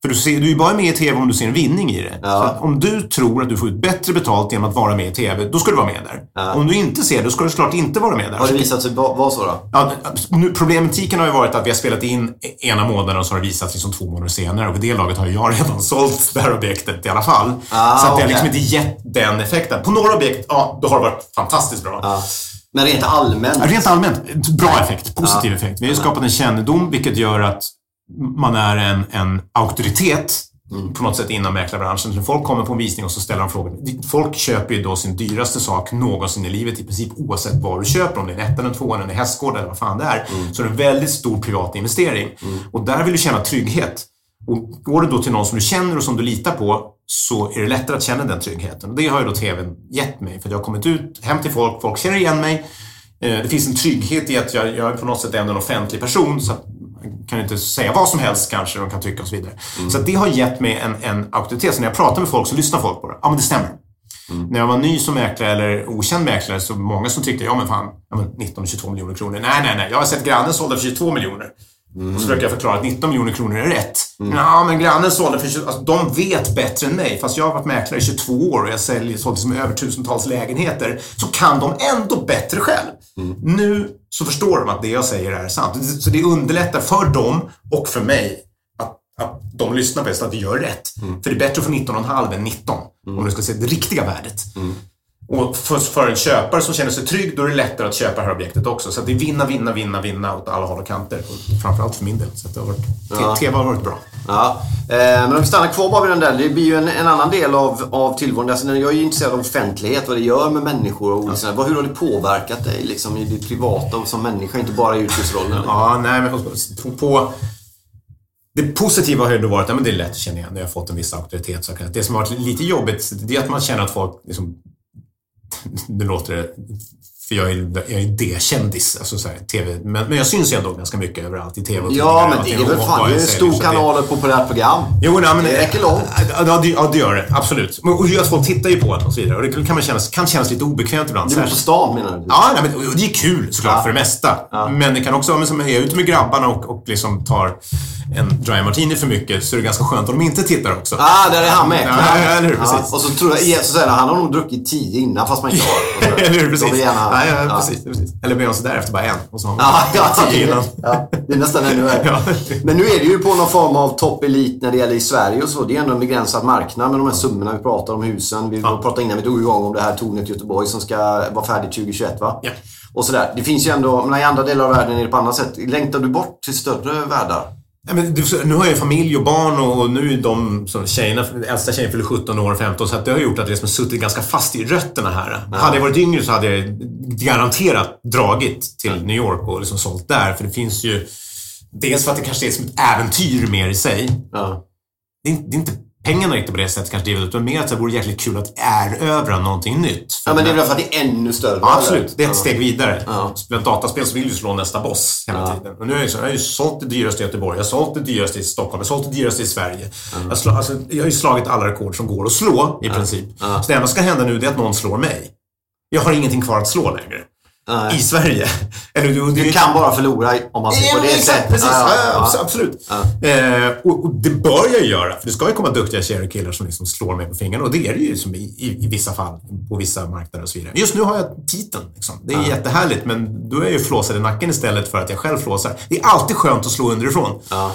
För du, ser, du är bara med i TV om du ser en vinning i det. Ja. om du tror att du får ut bättre betalt genom att vara med i TV, då ska du vara med där. Ja. Om du inte ser det, då ska du såklart inte vara med där. Har det visat sig vara så då? Ja, nu, problematiken har ju varit att vi har spelat in ena månaden och så har det visats liksom två månader senare. Och vid det laget har jag redan sålt det här objektet i alla fall. Ah, så att okay. det har liksom inte gett den effekten. På några objekt, ja, då har det varit fantastiskt bra. Ja. Men rent allmänt? Rent allmänt, bra effekt. Positiv effekt. Vi har ju skapat en kännedom, vilket gör att man är en, en auktoritet på något sätt inom mäklarbranschen. Så folk kommer på en visning och så ställer de frågor. Folk köper ju då sin dyraste sak någonsin i livet i princip oavsett vad du köper. Om det är en ettan, en tvåan, en hästgård eller vad fan det är. Mm. Så det är en väldigt stor privat investering. Mm. Och där vill du känna trygghet. Och går du då till någon som du känner och som du litar på så är det lättare att känna den tryggheten. Och det har ju då TVn gett mig. För jag har kommit ut hem till folk, folk känner igen mig. Eh, det finns en trygghet i att jag, jag är på något sätt ändå en offentlig person. Så kan inte säga vad som helst kanske de kan tycka och så vidare. Mm. Så det har gett mig en, en auktoritet. Så när jag pratar med folk så lyssnar folk på det. Ja, men det stämmer. Mm. När jag var ny som mäklare eller okänd mäklare så många som tyckte, ja men fan, ja, men 19-22 miljoner kronor. Nej, nej, nej. Jag har sett grannen sålda för 22 miljoner. Mm. Och så försöker jag förklara att 19 miljoner kronor är rätt. Mm. Ja, men grannen sålde för 20... Alltså, de vet bättre än mig. Fast jag har varit mäklare i 22 år och jag säljer sålt liksom över tusentals lägenheter. Så kan de ändå bättre själv. Mm. Nu så förstår de att det jag säger är sant. Så det underlättar för dem och för mig att, att de lyssnar bäst, att vi gör rätt. Mm. För det är bättre att få 19,5 än 19. Om du ska se det riktiga värdet. Mm. Och för, för, en köpare som känner sig trygg, då är det lättare att köpa det här objektet också. Så det är vinna, vinna, vinna, vinna åt alla håll och kanter. Och framförallt för min del. Så det har varit, ja. TV har varit bra. Ja. Eh, men om vi stannar kvar bara vid den där. Det blir ju en, en annan del av, av tillvaron. Alltså, jag är ju intresserad av offentlighet, vad det gör med människor och ja. Vad, Hur har det påverkat dig liksom, i ditt privata och som människa, inte bara i yrkesrollen? Ja, nej men på... Det positiva har ju då varit att ja, det är lätt att känna igen när jag har fått en viss auktoritet. Så det som har varit lite jobbigt, det är att man känner att folk liksom nu låter det för jag är, jag är D-kändis, alltså så här, TV. Men, men jag syns ju ändå ganska mycket överallt i TV och Ja, men det är väl fan, det är en stor kanal och populärt program. Jo, nej, men det räcker långt. Ja, det, ja, det gör det. Absolut. Och att folk tittar ju på det och så vidare. Och det kan, man kännas, kan kännas lite obekvämt ibland. Du är på stan menar du? Ja, nej, men, det är kul såklart ja. för det mesta. Ja. Men det kan också vara som jag är ute med grabbarna och, och liksom tar en dry martini för mycket så är det ganska skönt om de inte tittar också. Ah, där är han med. Ja, eller hur? Precis. Ja, och så tror jag, så säger han, har nog druckit tio innan fast man inte har. eller hur? Precis. Gärna, ja, ja, precis, precis. Eller Beyoncé därefter bara en och så har man ja, tio innan. ja, det är nästan ännu värre. ja. Men nu är det ju på någon form av topp-elit när det gäller i Sverige och så. Det är ändå en begränsad marknad med de här summorna vi pratar om, husen. Vi ja. pratade innan vi drog igång om det här tornet i Göteborg som ska vara färdigt 2021 va? Ja. Och sådär. Det finns ju ändå, men i andra delar av världen är det på annat sätt. Längtar du bort till större världar? Men nu har jag familj och barn och nu är de som tjejerna, äldsta tjejen fyller 17 år, 15, så att det har gjort att jag liksom suttit ganska fast i rötterna här. Ja. Hade jag varit yngre så hade jag garanterat dragit till New York och liksom sålt där. För det finns ju... Dels för att det kanske är som ett äventyr mer i sig. Ja. Det, är, det är inte pengarna riktigt på det sättet kanske drivet, utan mer att det vore jäkligt kul att erövra någonting nytt. Ja, men det är väl för att det är ännu större? Ja, absolut. Det är ett steg vidare. Ja. Spela dataspel så vill du slå nästa boss hela ja. tiden. Och nu är jag, så, jag har ju sålt det dyraste i Göteborg, jag har sålt det dyraste i Stockholm, jag har sålt det dyraste i Sverige. Ja. Jag, slå, alltså, jag har ju slagit alla rekord som går att slå i princip. Så det enda som ska hända nu är att någon slår mig. Jag har ingenting kvar att slå längre. Nej. i Sverige. Eller, du, du, du kan bara förlora om man ser på det sättet. Precis, ja, ja, ja, absolut. Eh, och, och, det bör jag göra, för det ska ju komma duktiga tjejer och killar som liksom slår mig på fingrarna. Och det är det ju som i, i, i, vissa fall, på vissa marknader och så vidare. Just nu har jag titeln. Liksom. Det är ja. jättehärligt, men då är jag ju flåsad i nacken istället för att jag själv flåsar. Det är alltid skönt att slå underifrån. Ja.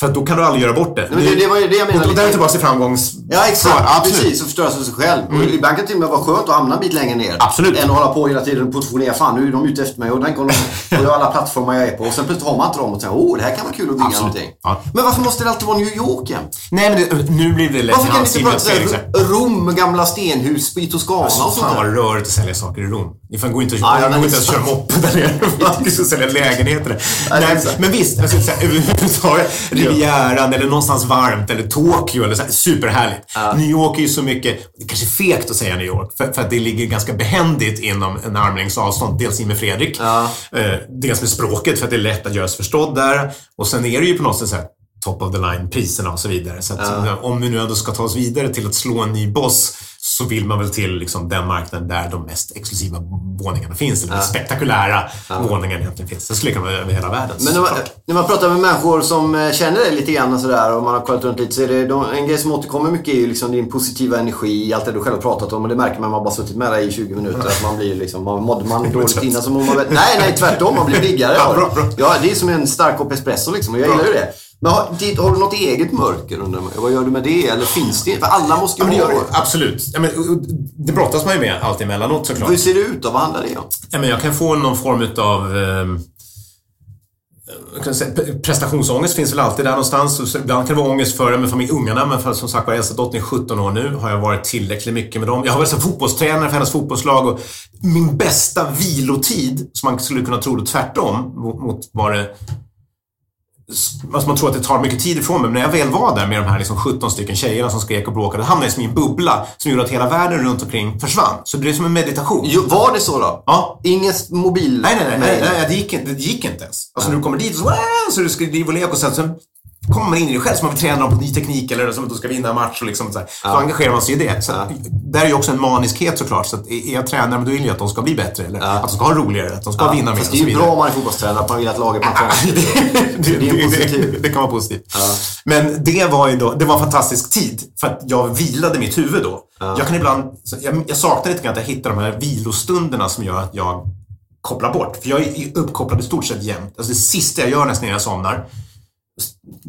För då kan du aldrig göra bort det. Men det, det var ju det jag menade. Och då är vi tillbaka till framgångs... Ja, exakt. Ja, precis. Och förstöra sig själv. Mm. Och ibland kan det till och med vara skönt att hamna en bit längre ner. Absolut. Än att hålla på hela tiden och portionera. Fan, nu är de ute efter mig. Och tänk om de... Och jag har alla plattformar jag är på. Och sen plötsligt har man inte dem och tänker åh, det här kan vara kul att bygga Absolut. någonting. Ja. Men varför måste det alltid vara New York jämt? Nej, men det, nu blir det lätt Varför kan ni inte prata Rom, gamla stenhus i Toscana och sånt Fan vad rörigt att sälja saker i Rom. Det går inte, ah, ja, går inte att köra moppe där nere. Man ska sälja lägenheter. Nej, men visst, alltså, överhuvudtaget. Rivieran eller någonstans varmt eller Tokyo eller så här, superhärligt. Ja. New York är ju så mycket, det kanske är fegt att säga New York, för, för att det ligger ganska behändigt inom en armlängds avstånd. Dels med Fredrik, ja. eh, dels med språket för att det är lätt att göra sig förstådd där. Och sen är det ju på något sätt så här, top of the line priserna och så vidare. Så att, om vi nu ändå ska ta oss vidare till att slå en ny boss så vill man väl till liksom den marknaden där de mest exklusiva våningarna finns. Eller ja. spektakulära ja. våningarna egentligen finns. Det skulle kunna vara över hela världen. Men när man, när man, pratar med människor som eh, känner dig lite grann och sådär och man har kollat runt lite så är det de, en grej som återkommer mycket är ju liksom din positiva energi, allt det du själv har pratat om och det märker man man bara suttit med dig i 20 minuter att man blir liksom, mådde man dåligt innan så mår man Nej, nej tvärtom, man blir piggare. Ja, det är som en stark kopp espresso liksom och jag gillar ju det. Men har, har, du något eget mörker undrar man? Vad gör du med det? Eller finns det? För alla måste ju ja, ha det. Absolut. Ja, men, det brottas man ju med allt emellanåt såklart. Hur ser det ut då? Vad handlar det om? Ja, men jag kan få någon form utav eh, Prestationsångest finns väl alltid där någonstans. ibland kan det vara ångest för med familj, ungarna, men för, som sagt var äldsta dottern är 17 år nu. Har jag varit tillräckligt mycket med dem. Jag har varit som fotbollstränare för hennes fotbollslag och min bästa vilotid, som man skulle kunna tro det tvärtom mot vad det Alltså man tror att det tar mycket tid ifrån mig, men när jag väl var där med de här liksom 17 stycken tjejerna som skrek och bråkade, hamnade jag som i en bubbla som gjorde att hela världen runt omkring försvann. Så det blev som en meditation. Jo, var det så då? Ja. Inget mobil... Nej, nej, nej, nej, nej det, gick, inte- det gick inte ens. Alltså när du kommer dit så, så du ska liv och lek och sen, sen kommer man in i det själv som man vill träna dem på ny teknik eller som att de ska vinna en match och liksom så, här. så engagerar man sig i det. Så att, Där är ju också en maniskhet såklart. Så att är jag tränare, men då vill jag att de ska bli bättre. Eller att de ska ha roligare, att de ska vinna mer Fast det är ju bra om man är fotbollstränare, att man vill att laget man tränar det, Det det, det kan vara positivt. Men det var ju då, det var en fantastisk tid. För att jag vilade mitt huvud då. Jag kan ibland, jag, jag saknar lite grann att jag hittar de här vilostunderna som gör att jag kopplar bort. För jag är uppkopplad i stort sett jämt. Alltså det sista jag gör nästan innan jag somnar,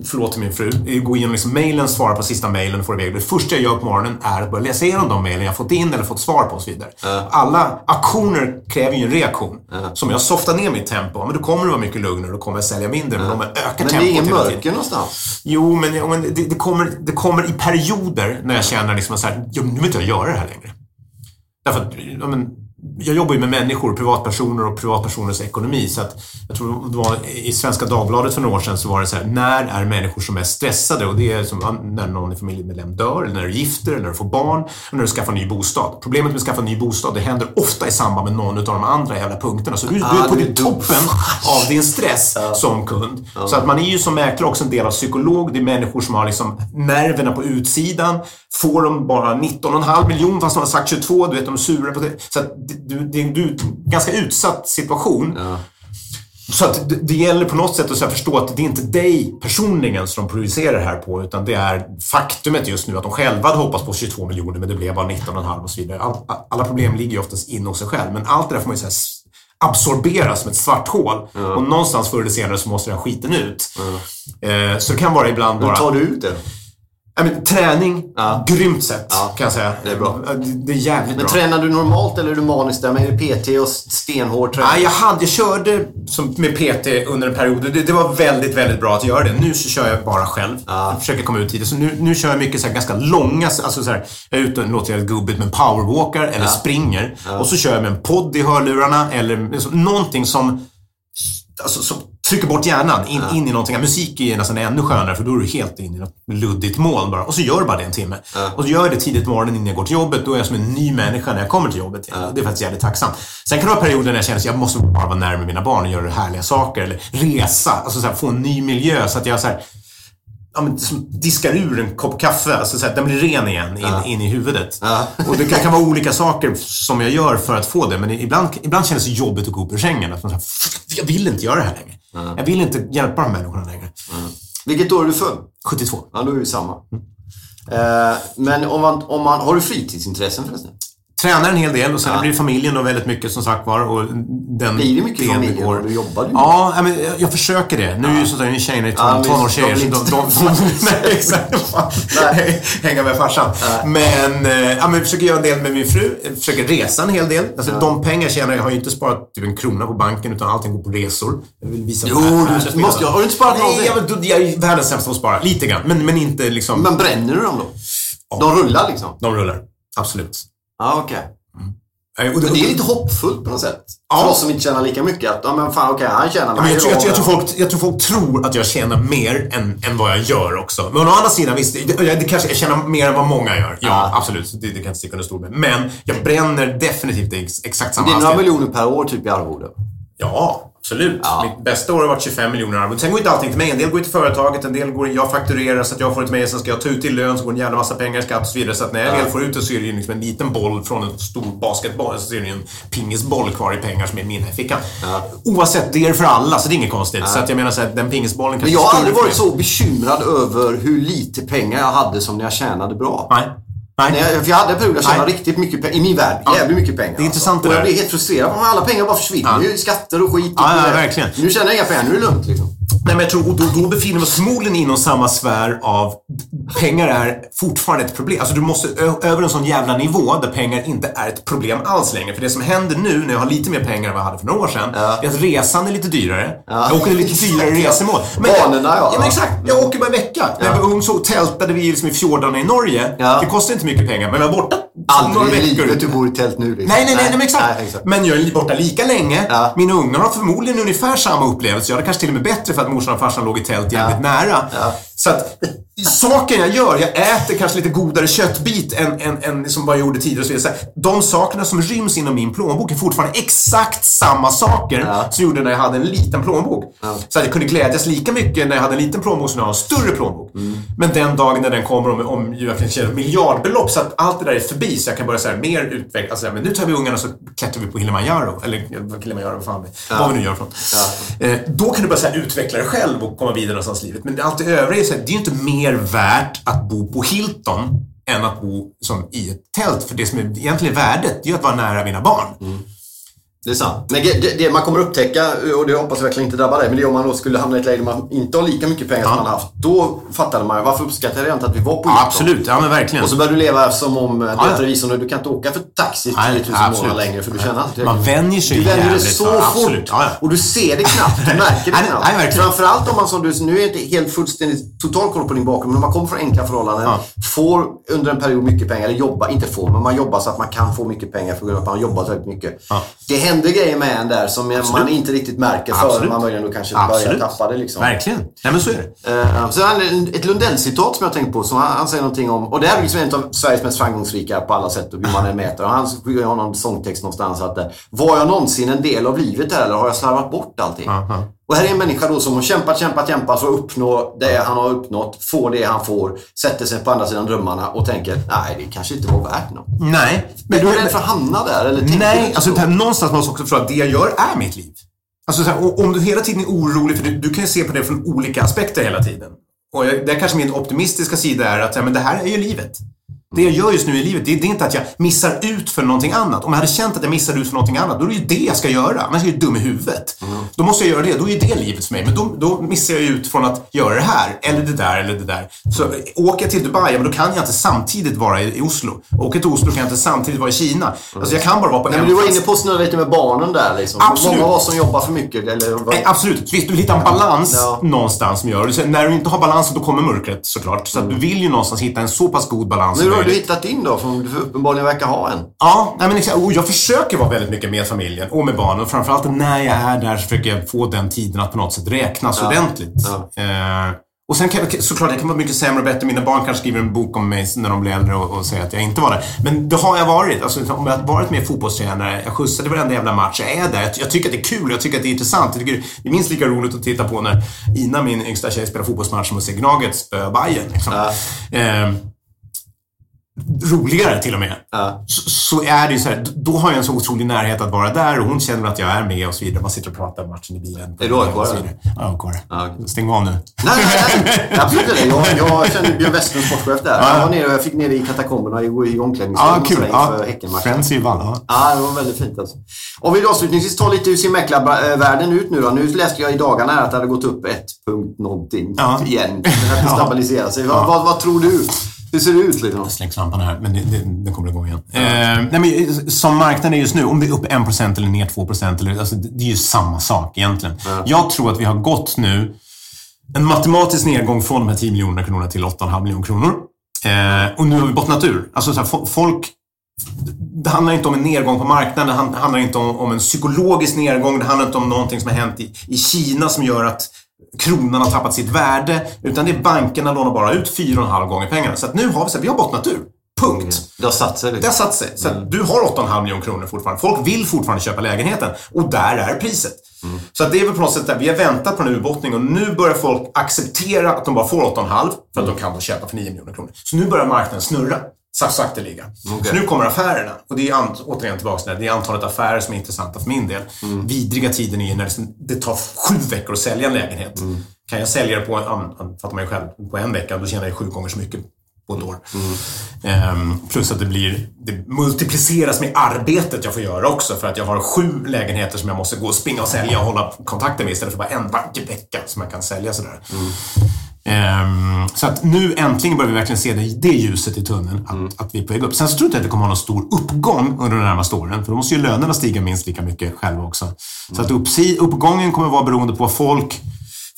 förlåt till min fru, att gå igenom liksom mailen, svara på sista mailen och få iväg. Det första jag gör på morgonen är att börja läsa igenom de mailen jag fått in eller fått svar på och så vidare. Alla aktioner kräver ju en reaktion. Så om jag softar ner mitt tempo, men då kommer det vara mycket lugnare, då kommer jag sälja mindre. Men om jag ökar Men det tempot är ingen tiden- mörker någonstans. Jo, men, men det, det, kommer, det kommer i perioder när jag känner liksom så här, ja, nu vill inte jag göra det här längre. Därför att, ja, men, jag jobbar ju med människor, privatpersoner och privatpersoners ekonomi. Så att, jag tror det var i Svenska Dagbladet för några år sedan så var det så här, när är människor som är stressade? Och det är som ja, när någon i familjemedlem dör, eller när du gifter, eller när du får barn, eller när du skaffar ny bostad. Problemet med att skaffa ny bostad, det händer ofta i samband med någon av de andra jävla punkterna. Så du, du Ah, är på du är din dum. toppen av din stress som kund. Så att man är ju som mäklare också en del av psykolog. Det är människor som har liksom nerverna på utsidan. Får de bara 19,5 miljoner fast de har sagt 22, du vet de är sura på det. Så att du, du, du är en ganska utsatt situation. Så att det, det gäller på något sätt att förstå att det är inte dig personligen som de projicerar det här på, utan det är faktumet just nu att de själva hade hoppats på 22 miljoner, men det blev bara 19,5 och så vidare. All, alla problem ligger ju oftast inne hos sig själv, men allt det där får man ju absorbera som ett svart hål. Och någonstans förr eller senare så måste den skiten ut. Eh, så det kan vara ibland Hur bara... tar du ut det? Ja, men, träning, Ja. grymt sätt Ja, kan jag säga. det är bra. Ja, Det, det är jävligt Men bra. tränar du normalt eller är du manisk där? Det PT och stenhård träning? Nej, jag, hade, jag körde som, med PT under en period. Det, det var väldigt, väldigt bra att göra det. Nu så kör jag bara själv. Jag försöker komma ut tidigt. Så nu, nu kör jag mycket så här, ganska långa, alltså så här, jag är ute och låter jag gubbigt men powerwalkar eller springer. Och så kör jag med en podd i hörlurarna eller liksom, någonting som, alltså, som trycker bort hjärnan in, in i någonting. Musik är ju nästan ännu skönare för då är du helt inne i något luddigt moln bara. Och så gör du bara det en timme. Och så gör jag det tidigt på morgonen innan jag går till jobbet. Då är jag som en ny människa när jag kommer till jobbet. igen. Det är faktiskt jävligt tacksamt. Sen kan det vara perioder när jag känner att jag måste bara vara närmare mina barn och göra härliga saker. Eller resa. Alltså så här, få en ny miljö så att jag så här, ja, men, som diskar ur en kopp kaffe. Alltså så att den blir ren igen in, in i huvudet. Och det kan, kan vara olika saker som jag gör för att få det. Men ibland, ibland känns det jobbigt att gå upp ur sängen. Att man så här, jag vill inte göra det här längre. Jag vill inte hjälpa de här människorna längre. Vilket år är du född? 72. Ja, då är vi samma. Eh, men om man, om man, har du fritidsintressen förresten? Tränar en hel del och sen blir det familjen och väldigt mycket som sagt var. Och den Blir det mycket familjen? går- du jobbar ju. Ja, ja, men jag- jag försöker det. Nu är ju ni tjejerna är Ja, ton, men tonårstjejer. de så blir De, inte- de, de, nej, exakt. Nej. Hänga med farsan. Men, eh, ja, men jag försöker göra en del med min fru. Jag försöker resa en hel del. Alltså, De pengar jag tjänar, jag har ju inte sparat typ en krona på banken utan allting går på resor. Jag vill visa Jo, du måste ju- har du inte sparat Nej, någonting? jag, men, då- jag är världens sämsta på att spara. Lite grann. Men, men inte liksom... Men bränner du dem då? De rullar liksom? De rullar. Absolut. Ja, okej. Eh, och Men det är lite hoppfullt på något sätt. Ja. För oss som inte tjänar lika mycket. Att, ja men fan okej, han tjänar Ja, men jag, tror, jag, jag, tror folk... jag tror folk tror att jag tjänar mer än, än vad jag gör också. Men å andra sidan, visst, det, det kanske, jag tjänar mer än vad många gör. Ja, Ja. absolut. Det, det kan jag inte sticka under stol med. Men jag bränner definitivt ex, exakt samma Det är några hastighet. miljoner per år typ i arvode. Ja, absolut. Ja. Mitt bästa år har varit 25 miljoner arvode. Sen går inte allting till mig. En del går till företaget, en del går jag fakturerar så att jag får ett mejl, sen ska jag ta ut till lön, så går en jävla massa pengar i skatt och så vidare. Så att när jag väl får ut det så är det ju liksom en liten boll från en stor basketboll, så är det ju en pingisboll kvar i pengar som är min i fickan. Oavsett, det är för alla, så det är inget konstigt. Så att jag menar så här, den pingisbollen Men kanske jag har aldrig varit mig. så bekymrad över hur lite pengar jag hade som när jag tjänade bra. Nej. Nej. Nej, för jag hade en period där jag tjänade riktigt mycket pengar. I min värld. Jävligt mycket pengar. Det är intressant det Och jag där. blir helt frustrerad. Alla pengar bara försvinner Ja. ju i skatter och skit. Ja, ja, Och det- verkligen. Nu tjänar jag inga pengar. Nu är det lugnt liksom. Nej, men jag tror, och då, då befinner vi oss förmodligen inom samma sfär av pengar är fortfarande ett problem. Alltså du måste över en sån jävla nivå där pengar inte är ett problem alls längre. För det som händer nu när jag har lite mer pengar än vad jag hade för några år sedan, är att resan är lite dyrare. Jag åker lite dyrare resemål. Men Banorna, ja. ja. men exakt. Jag åker bara en vecka. När jag var ung så tältade vi liksom i fjordarna i Norge. Ja. Det kostar inte mycket pengar, men jag var borta Aldrig i livet du bor i tält nu. Liksom. Nej, nej, nej, nej, men exakt. Nej, exakt. Men jag är borta lika länge. Ja. Mina ungar har förmodligen ungefär samma upplevelse. Jag hade kanske till och med bättre för att morsan och farsan låg i tält jävligt nära. Ja. Så att saken jag gör, jag äter kanske lite godare köttbit än, än, än som jag gjorde tidigare. och Så vidare. De sakerna som ryms inom min plånbok är fortfarande exakt samma saker Ja. som jag gjorde när jag hade en liten plånbok. Så att jag kunde glädjas lika mycket när jag hade en liten plånbok som när jag har en större plånbok. Mm. Men den dagen när den kommer om, om jag kan tjäna miljardbelopp så att allt det där är förbi så jag kan börja så här, mer utveckla. Alltså, men nu tar vi ungarna så klättrar vi på Kilimanjaro. Eller ja, Kilimanjaro, vad fan det är. Vad vi nu gör från. Eh, då kan du bara så här, utveckla dig själv och komma vidare någonstans i livet. Men allt det övriga så här, det är ju inte mer värt att bo på Hilton än att bo som i ett tält. För det som är egentligen värdet, det är ju att vara nära mina barn. Mm. Det är sant. Men det, det man kommer upptäcka, och det hoppas jag verkligen inte drabbar dig, men det är om man då skulle hamna i ett läge där man inte har lika mycket pengar som man har haft. Då fattade man varför uppskattade jag inte att vi var på Hilton? Absolut, ja men verkligen. Och så börjar du leva som om, du Ja, ja. revisorn, och du kan inte åka för taxi 10 Nej, 000 kronor absolut. längre för du tjänar inte Man vänjer sig Du vänjer dig jävligt så fort. absolut, ja, ja. Och du ser det knappt, du märker det knappt. nej, verkligen. Framförallt om man som du, nu är inte helt fullständigt total koll på din bakgrund, men om man kommer från enkla förhållanden, Ja. får under en period mycket pengar, eller jobbar, inte får, men man jobbar så att man kan få mycket pengar för att man har jobbat väldigt mycket. Ja. Det händer grejer med en där som man inte riktigt märker förrän Absolut. man möjligen då kanske Absolut. börjar tappa det. Liksom. Verkligen. Nej men så är det. Uh, så han, ett Lundell-citat som jag tänkt på, som han, han säger någonting om, och det här är liksom en av Sveriges mest framgångsrika på alla sätt och hur man än mäter. Och han har någon sångtext någonstans att eh, var jag någonsin en del av livet här eller har jag slarvat bort allting? Aha. Och här är en människa då som har kämpat, kämpat, kämpat för att uppnå det han har uppnått, får det han får, sätter sig på andra sidan drömmarna och tänker nej, det kanske inte var värt något. Nej. Men du är men- rädd för att hamna där? Eller du Nej, alltså här, någonstans måste man också förstå att det jag gör är mitt liv. Alltså så här, om du hela tiden är orolig, för du, du kan ju se på det från olika aspekter hela tiden. Och jag, det är kanske min optimistiska sida är att ja, men det här är ju livet. Det jag gör just nu i livet, det, det är inte att jag missar ut för någonting annat. Om jag hade känt att jag missade ut för någonting annat, då är det ju det jag ska göra. Annars är jag ju dum i huvudet. Då måste jag göra det. Då är ju det livet för mig. Men då, då missar jag ut från att göra det här, eller det där, eller det där. Så åker jag till Dubai, ja, men då kan jag inte samtidigt vara i, i Oslo. Åker till Oslo kan jag inte samtidigt vara i Kina. Alltså jag kan bara vara på Nej, en men du var inne på att snurra lite med barnen där liksom. Absolut. Många av oss som jobbar för mycket. Eller, vad- Nej, absolut. Visst, du vill hitta en balans Ja. någonstans som gör När du inte har balans, då kommer mörkret såklart. Så att du vill ju någonstans hitta en så pass god balans Men har du hittat in då? För du uppenbarligen verkar ha en. Ja, nej, men exakt. Och jag försöker vara väldigt mycket med familjen och med barnen. Framförallt när jag är där så försöker jag få den tiden att på något sätt räknas ordentligt. Ja. Eh, och sen kan jag, såklart, jag kan vara mycket sämre och bättre. Mina barn kanske skriver en bok om mig när de blir äldre och, och säger att jag inte var där. Men det har jag varit. Alltså, om jag har varit med fotbollstränare, jag skjutsade varenda jävla match, jag är där. Jag, jag tycker att det är kul, jag tycker att det är intressant. Jag tycker det är minst lika roligt att titta på när Ina, min yngsta tjej, spelar fotbollsmatch som att se Gnaget spöa Bajen. Liksom. Ja. Eh, roligare till och med. Ja. Så, så är det ju så här, då har jag en så otrolig närhet att vara där och hon känner att jag är med och så vidare. Man sitter och pratar om matchen i bilen. Är du AIK-are? Ja. Ja, okej. Stäng av nu. Nej, nej, nej. Absolut inte. Jag, jag känner Björn Westerlund, sportchef där. Jag var nere jag fick nere i katakomberna i, i omklädningsrummet kul. Ja. inför Häckenmatchen. Friends i Vall, ja. Ja, det var väldigt fint alltså. Om vi avslutningsvis tar lite ur mäklarvärlden ut nu då. Nu läste jag i dagarna här att det hade gått upp ett punkt någonting igen. Det Ja. stabiliserat sig. Vad, vad, vad tror du? Hur ser det ut liksom? Släng svamparna här, men det kommer att gå igen. Eh, nej, men, som marknaden är just nu, om det är upp 1% eller ner 2%, eller, alltså, det, är ju samma sak egentligen. Jag tror att vi har gått nu en matematisk nedgång från de här 10 miljoner kronorna till 8,5 miljoner kronor. Eh, och nu har vi bottnat ur. Alltså, så här, fo- folk det handlar inte om en nedgång på marknaden, det han- handlar inte om, om en psykologisk nedgång, det handlar inte om någonting som har hänt i, i Kina som gör att kronan har tappat sitt värde. Utan det är bankerna lånar bara ut 4,5 gånger pengarna. Så att nu har vi, så här, vi har bottnat ur. Punkt. Det har satt sig Det har satt sig. Så att du har 8,5 miljoner kronor fortfarande. Folk vill fortfarande köpa lägenheten. Och där är priset. Så att det är väl på något sätt där vi har väntat på en urbottning och nu börjar folk acceptera att de bara får 8,5 för att de kan då köpa för 9 miljoner kronor. Så nu börjar marknaden snurra. Så sakteliga. Så nu kommer affärerna. Och det är an- återigen tillbaka till det. Det är antalet affärer som är intressanta för min del. Vidriga tiden är när det, det tar sju veckor att sälja en lägenhet. Kan jag sälja det på, men, fattar man ju själv, på en vecka, då tjänar jag sju gånger så mycket på ett år. Ehm, plus att det blir, det multipliceras med arbetet jag får göra också för att jag har sju lägenheter som jag måste gå och springa och sälja och hålla kontakten med istället för bara en varje vecka som jag kan sälja sådär. Ehm, så att nu äntligen börjar vi verkligen se det, det ljuset i tunneln, att, att vi är på väg upp. Sen så tror jag inte att det kommer ha någon stor uppgång under de närmaste åren, för då måste ju lönerna stiga minst lika mycket själva också. Så att uppgången kommer vara beroende på vad folk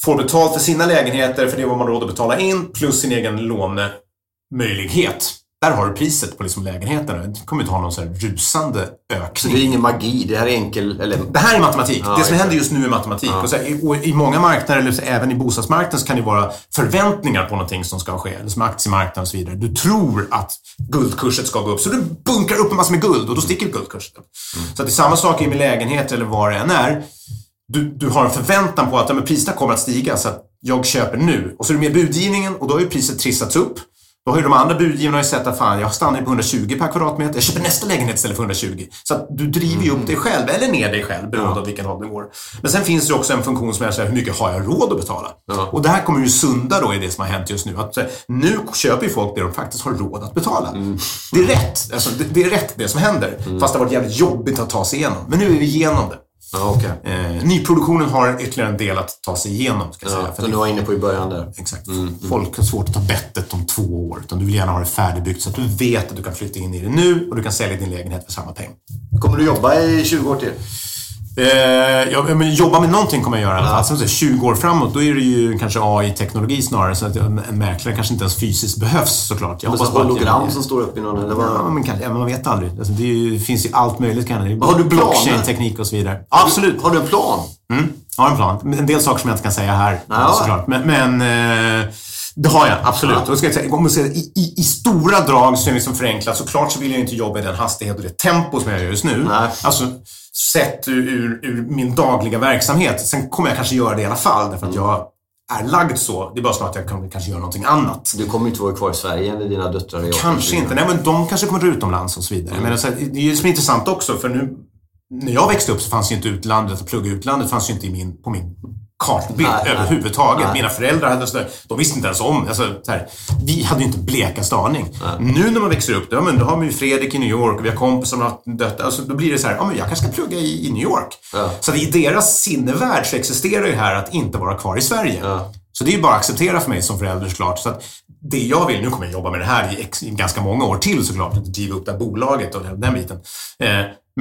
får betalt för sina lägenheter, för det är vad man har råd att betala in, plus sin egen lånemöjlighet. Där har du priset på liksom lägenheterna. Du kommer inte ha någon så här rusande ökning. Så det är ingen magi, det här är enkel... Eller... Det här är matematik. Ja, det som händer just nu är matematik. Och så i, och I många marknader, eller även i bostadsmarknaden, så kan det vara förväntningar på någonting som ska ske. Eller som aktiemarknaden och så vidare. Du tror att guldkursen ska gå upp, så du bunkrar upp en massa med guld och då sticker guldkursen upp. Så att det är samma sak i med lägenheter eller vad det än är. Du, du har en förväntan på att ja, priserna kommer att stiga, så att jag köper nu. Och så är det med budgivningen och då har ju priset trissats upp. Då har ju de andra budgivarna ju sett att fan, jag stannar på 120 per kvadratmeter. Jag köper nästa lägenhet istället för 120. Så att du driver ju upp dig själv, eller ner dig själv, beroende på vilken håll det går. Men sen finns det ju också en funktion som är så här, hur mycket har jag råd att betala? Ja. Och det här kommer ju sunda då i det som har hänt just nu. Att här, nu köper ju folk det de faktiskt har råd att betala. Det är rätt. Alltså, det, det är rätt det som händer. Fast det har varit jävligt jobbigt att ta sig igenom. Men nu är vi igenom det. Ja, okej. Eh, nyproduktionen har ytterligare en del att ta sig igenom, ska jag säga. Ja, För du var inne på i början där. Exakt. Folk har svårt att ta bettet om två år. Utan du vill gärna ha det färdigbyggt så att du vet att du kan flytta in i det nu och du kan sälja din lägenhet för samma peng. Kommer du jobba i 20 år till? Eh, ja, men jobba med någonting kommer jag göra i alla fall. Sen så 20 år framåt, då är det ju kanske AI-teknologi snarare. Så att en mäklare kanske inte ens fysiskt behövs såklart. Jag Men så hoppas att hologram jag- som står upp i någon, eller vad? Ja, men kanske, ja, man vet aldrig. Alltså, det, ju, det finns ju allt möjligt. Kan det. Har du? Blockchain-teknik och så vidare. Ja, absolut. Har du en plan? Mm, jag har en plan. En del saker som jag inte kan säga här Ja. såklart. Men, men eh, det har jag absolut. Och ska jag säga, om man säger, i, i, I stora drag så är det liksom förenklat. Såklart så vill jag inte jobba i den hastighet och det tempo som jag gör just nu. Nej. Alltså sett ur, ur, ur min dagliga verksamhet. Sen kommer jag kanske göra det i alla fall därför att jag är lagd så. Det är bara så att jag kommer kanske göra någonting annat. Du kommer inte vara kvar i Sverige när dina döttrar är Kanske inte. Nej, men de kanske kommer utomlands och så vidare. Men alltså, det är ju som är intressant också, för nu när jag växte upp så fanns ju inte utlandet och plugga utlandet fanns ju inte i min, på min kartbild Nej, nej. överhuvudtaget. Nej. Mina föräldrar hade sådär, de visste inte ens om. Alltså, så här, vi hade ju inte blekaste aning. Nu när man växer upp, då, men, då har man ju Fredrik i New York och vi har kompisar som har dött. Alltså, då blir det så här, ja, men jag kanske ska plugga i, i New York. Ja. Så i deras sinnevärld så existerar ju här att inte vara kvar i Sverige. Ja. Så det är ju bara att acceptera för mig som förälder såklart. Så att det jag vill, nu kommer jag jobba med det här i, ganska många år till såklart, driva upp det här bolaget och den biten.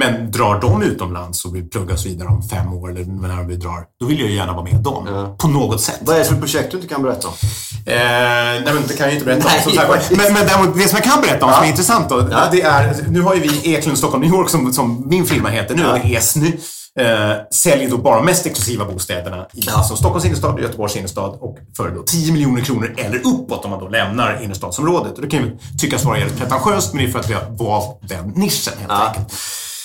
Men drar de utomlands och vill och så vidare om fem år eller när vi drar, då vill jag ju gärna vara med dem. Ja. På något sätt. Vad är det för projekt du inte kan berätta om? Eh, nej, men det kan jag ju inte berätta om. Nej, Som sagt. faktiskt. Men, men däremot, det som jag kan berätta om som är intressant då, Ja. det är, nu har ju vi Eklund Stockholm New York som, som min firma heter nu, Ja. eller ESNY. Eh, säljer då bara de mest exklusiva bostäderna i Ja. alltså Stockholms innerstad, Göteborgs innerstad och för då 10 miljoner kronor eller uppåt om man då lämnar innerstadsområdet. Och det kan ju tyckas vara pretentiöst, men det är för att vi har valt den nischen helt Ja. enkelt.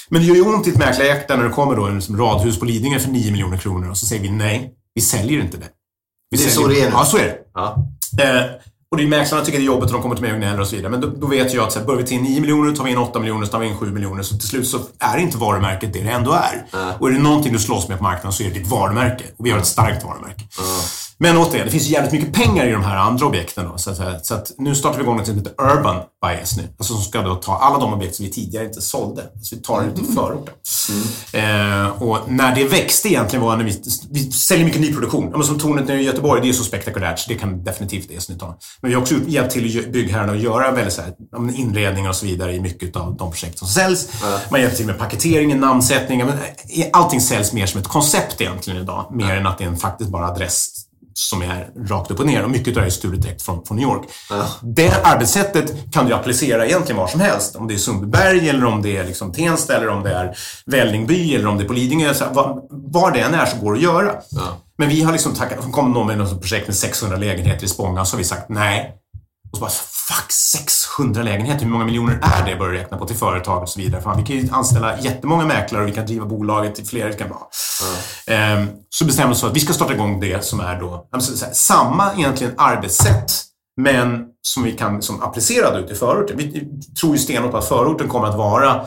Men det gör ju ont i ett mäklarhjärta när det kommer då en liksom radhus på Lidingö för 9 miljoner kronor och så säger vi nej, vi säljer inte det. Vi Det är så det är. Ja, så är det. Ja. Eh, och det är mäklarna tycker det är jobbigt och de kommer till mig och gnäller och så vidare. Men då, då vet jag att så här, börjar vi till 9 miljoner, tar vi in 8 miljoner, så tar vi in 7 miljoner. Så till slut så är inte varumärket det det ändå är. Nej. Och är det någonting du slåss med på marknaden så är det ditt varumärke. Och vi har ett starkt varumärke. Men återigen, det finns jävligt mycket pengar i de här andra objekten. Då, så, att, så att nu startar vi igång något som heter Urban Bias nu. Alltså som ska då ta alla de objekt som vi tidigare inte sålde. Så vi tar det ut i förorten. Eh, och när det växte egentligen var när vi, vi säljer mycket nyproduktion. Ja, som tornet nere i Göteborg, det är så spektakulärt så det kan definitivt ESNY ta. Men vi har också hjälpt till byggherrarna att göra väldigt så här, inredningar och så vidare i mycket av de projekt som säljs. Ja. Man hjälper till med paketeringen, namnsättning. ja, Men eh, allting säljs mer som ett koncept egentligen idag. Mer än att det är en faktiskt bara adress som är rakt upp och ner. Och mycket av det är stulet direkt från, från New York. Ja. Det arbetssättet kan du applicera egentligen var som helst. Om det är Sundbyberg eller om det är liksom Tensta eller om det är Vällingby eller om det är på Lidingö. Så var, var det än är så går det att göra. Ja. Men vi har liksom tackat, kom någon med något projekt med 600 lägenheter i Spånga så har vi sagt nej. Och så bara, fuck 600 lägenheter, hur många miljoner är det? Börjar räkna på till företag och så vidare. Fan, vi kan ju anställa jättemånga mäklare och vi kan driva bolaget till fler. Kan vara. Ehm, så bestämde vi oss för att vi ska starta igång det som är då samma egentligen arbetssätt men som vi kan som applicera ut i förorten. Vi tror ju stenhårt på att förorten kommer att vara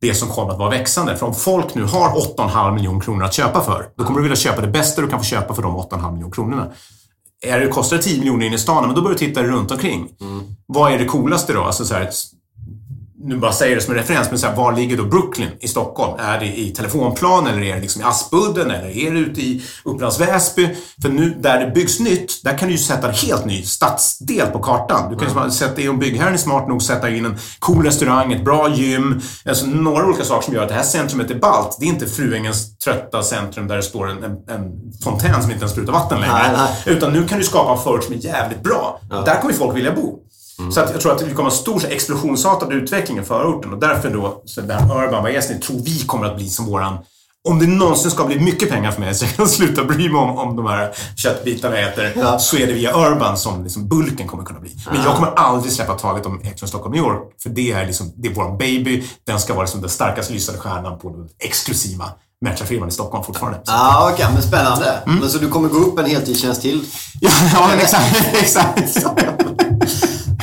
det som kommer att vara växande. För om folk nu har 8,5 miljoner kronor att köpa för, då kommer du vilja köpa det bästa du kan få köpa för de 8,5 miljoner kronorna. Är det, kostar det 10 miljoner in i stan, men då börjar du titta runt omkring. Vad är det coolaste då? Alltså så här, nu bara säger det som en referens, men så här, var ligger då Brooklyn i Stockholm? Är det i telefonplan eller är det liksom i Aspudden eller är det ute i Upplands Väsby? För nu där det byggs nytt, där kan du ju sätta en helt ny stadsdel på kartan. Du kan mm. sätta in, om byggherren är smart nog, sätta in en cool restaurang, ett bra gym, alltså några olika saker som gör att det här centrumet är ballt. Det är inte Fruängens trötta centrum där det står en, en, en fontän som inte ens sprutar vatten längre. Nej, nej. Utan nu kan du skapa en förort som är jävligt bra. Ja. Där kommer folk vilja bo. Så att jag tror att det kommer en stor explosionsartad utveckling i förorten och därför då, så det här Urban Biasing tror vi kommer att bli som våran om det någonsin ska bli mycket pengar för mig så jag kan sluta bry mig om, om de här köttbitarna jag äter, Ja. så är det via Urban som liksom bulken kommer kunna bli. Men jag kommer aldrig släppa taget om Action Stockholm New York, för det är, liksom, det är vår baby. Den ska vara liksom den starkast lysande stjärnan på den exklusiva mäklarfirman i Stockholm fortfarande. Ja, okej. men spännande. Men så du kommer gå upp en heltidstjänst till? ja, ja, men exakt. exakt.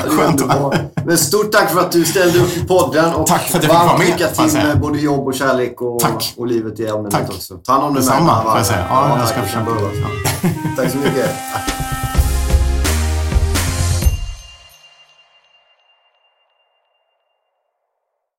Ja, Skönt, va? Men stort tack för att du ställde upp i podden. Och Tack för att jag fick vara med, lycka till med både jobb och kärlek och, Tack. och livet i allmänhet Tack. också. Ta hand om dig Detsamma, med får jag säga. Ja, jag ska försöka. Ja. Tack så mycket.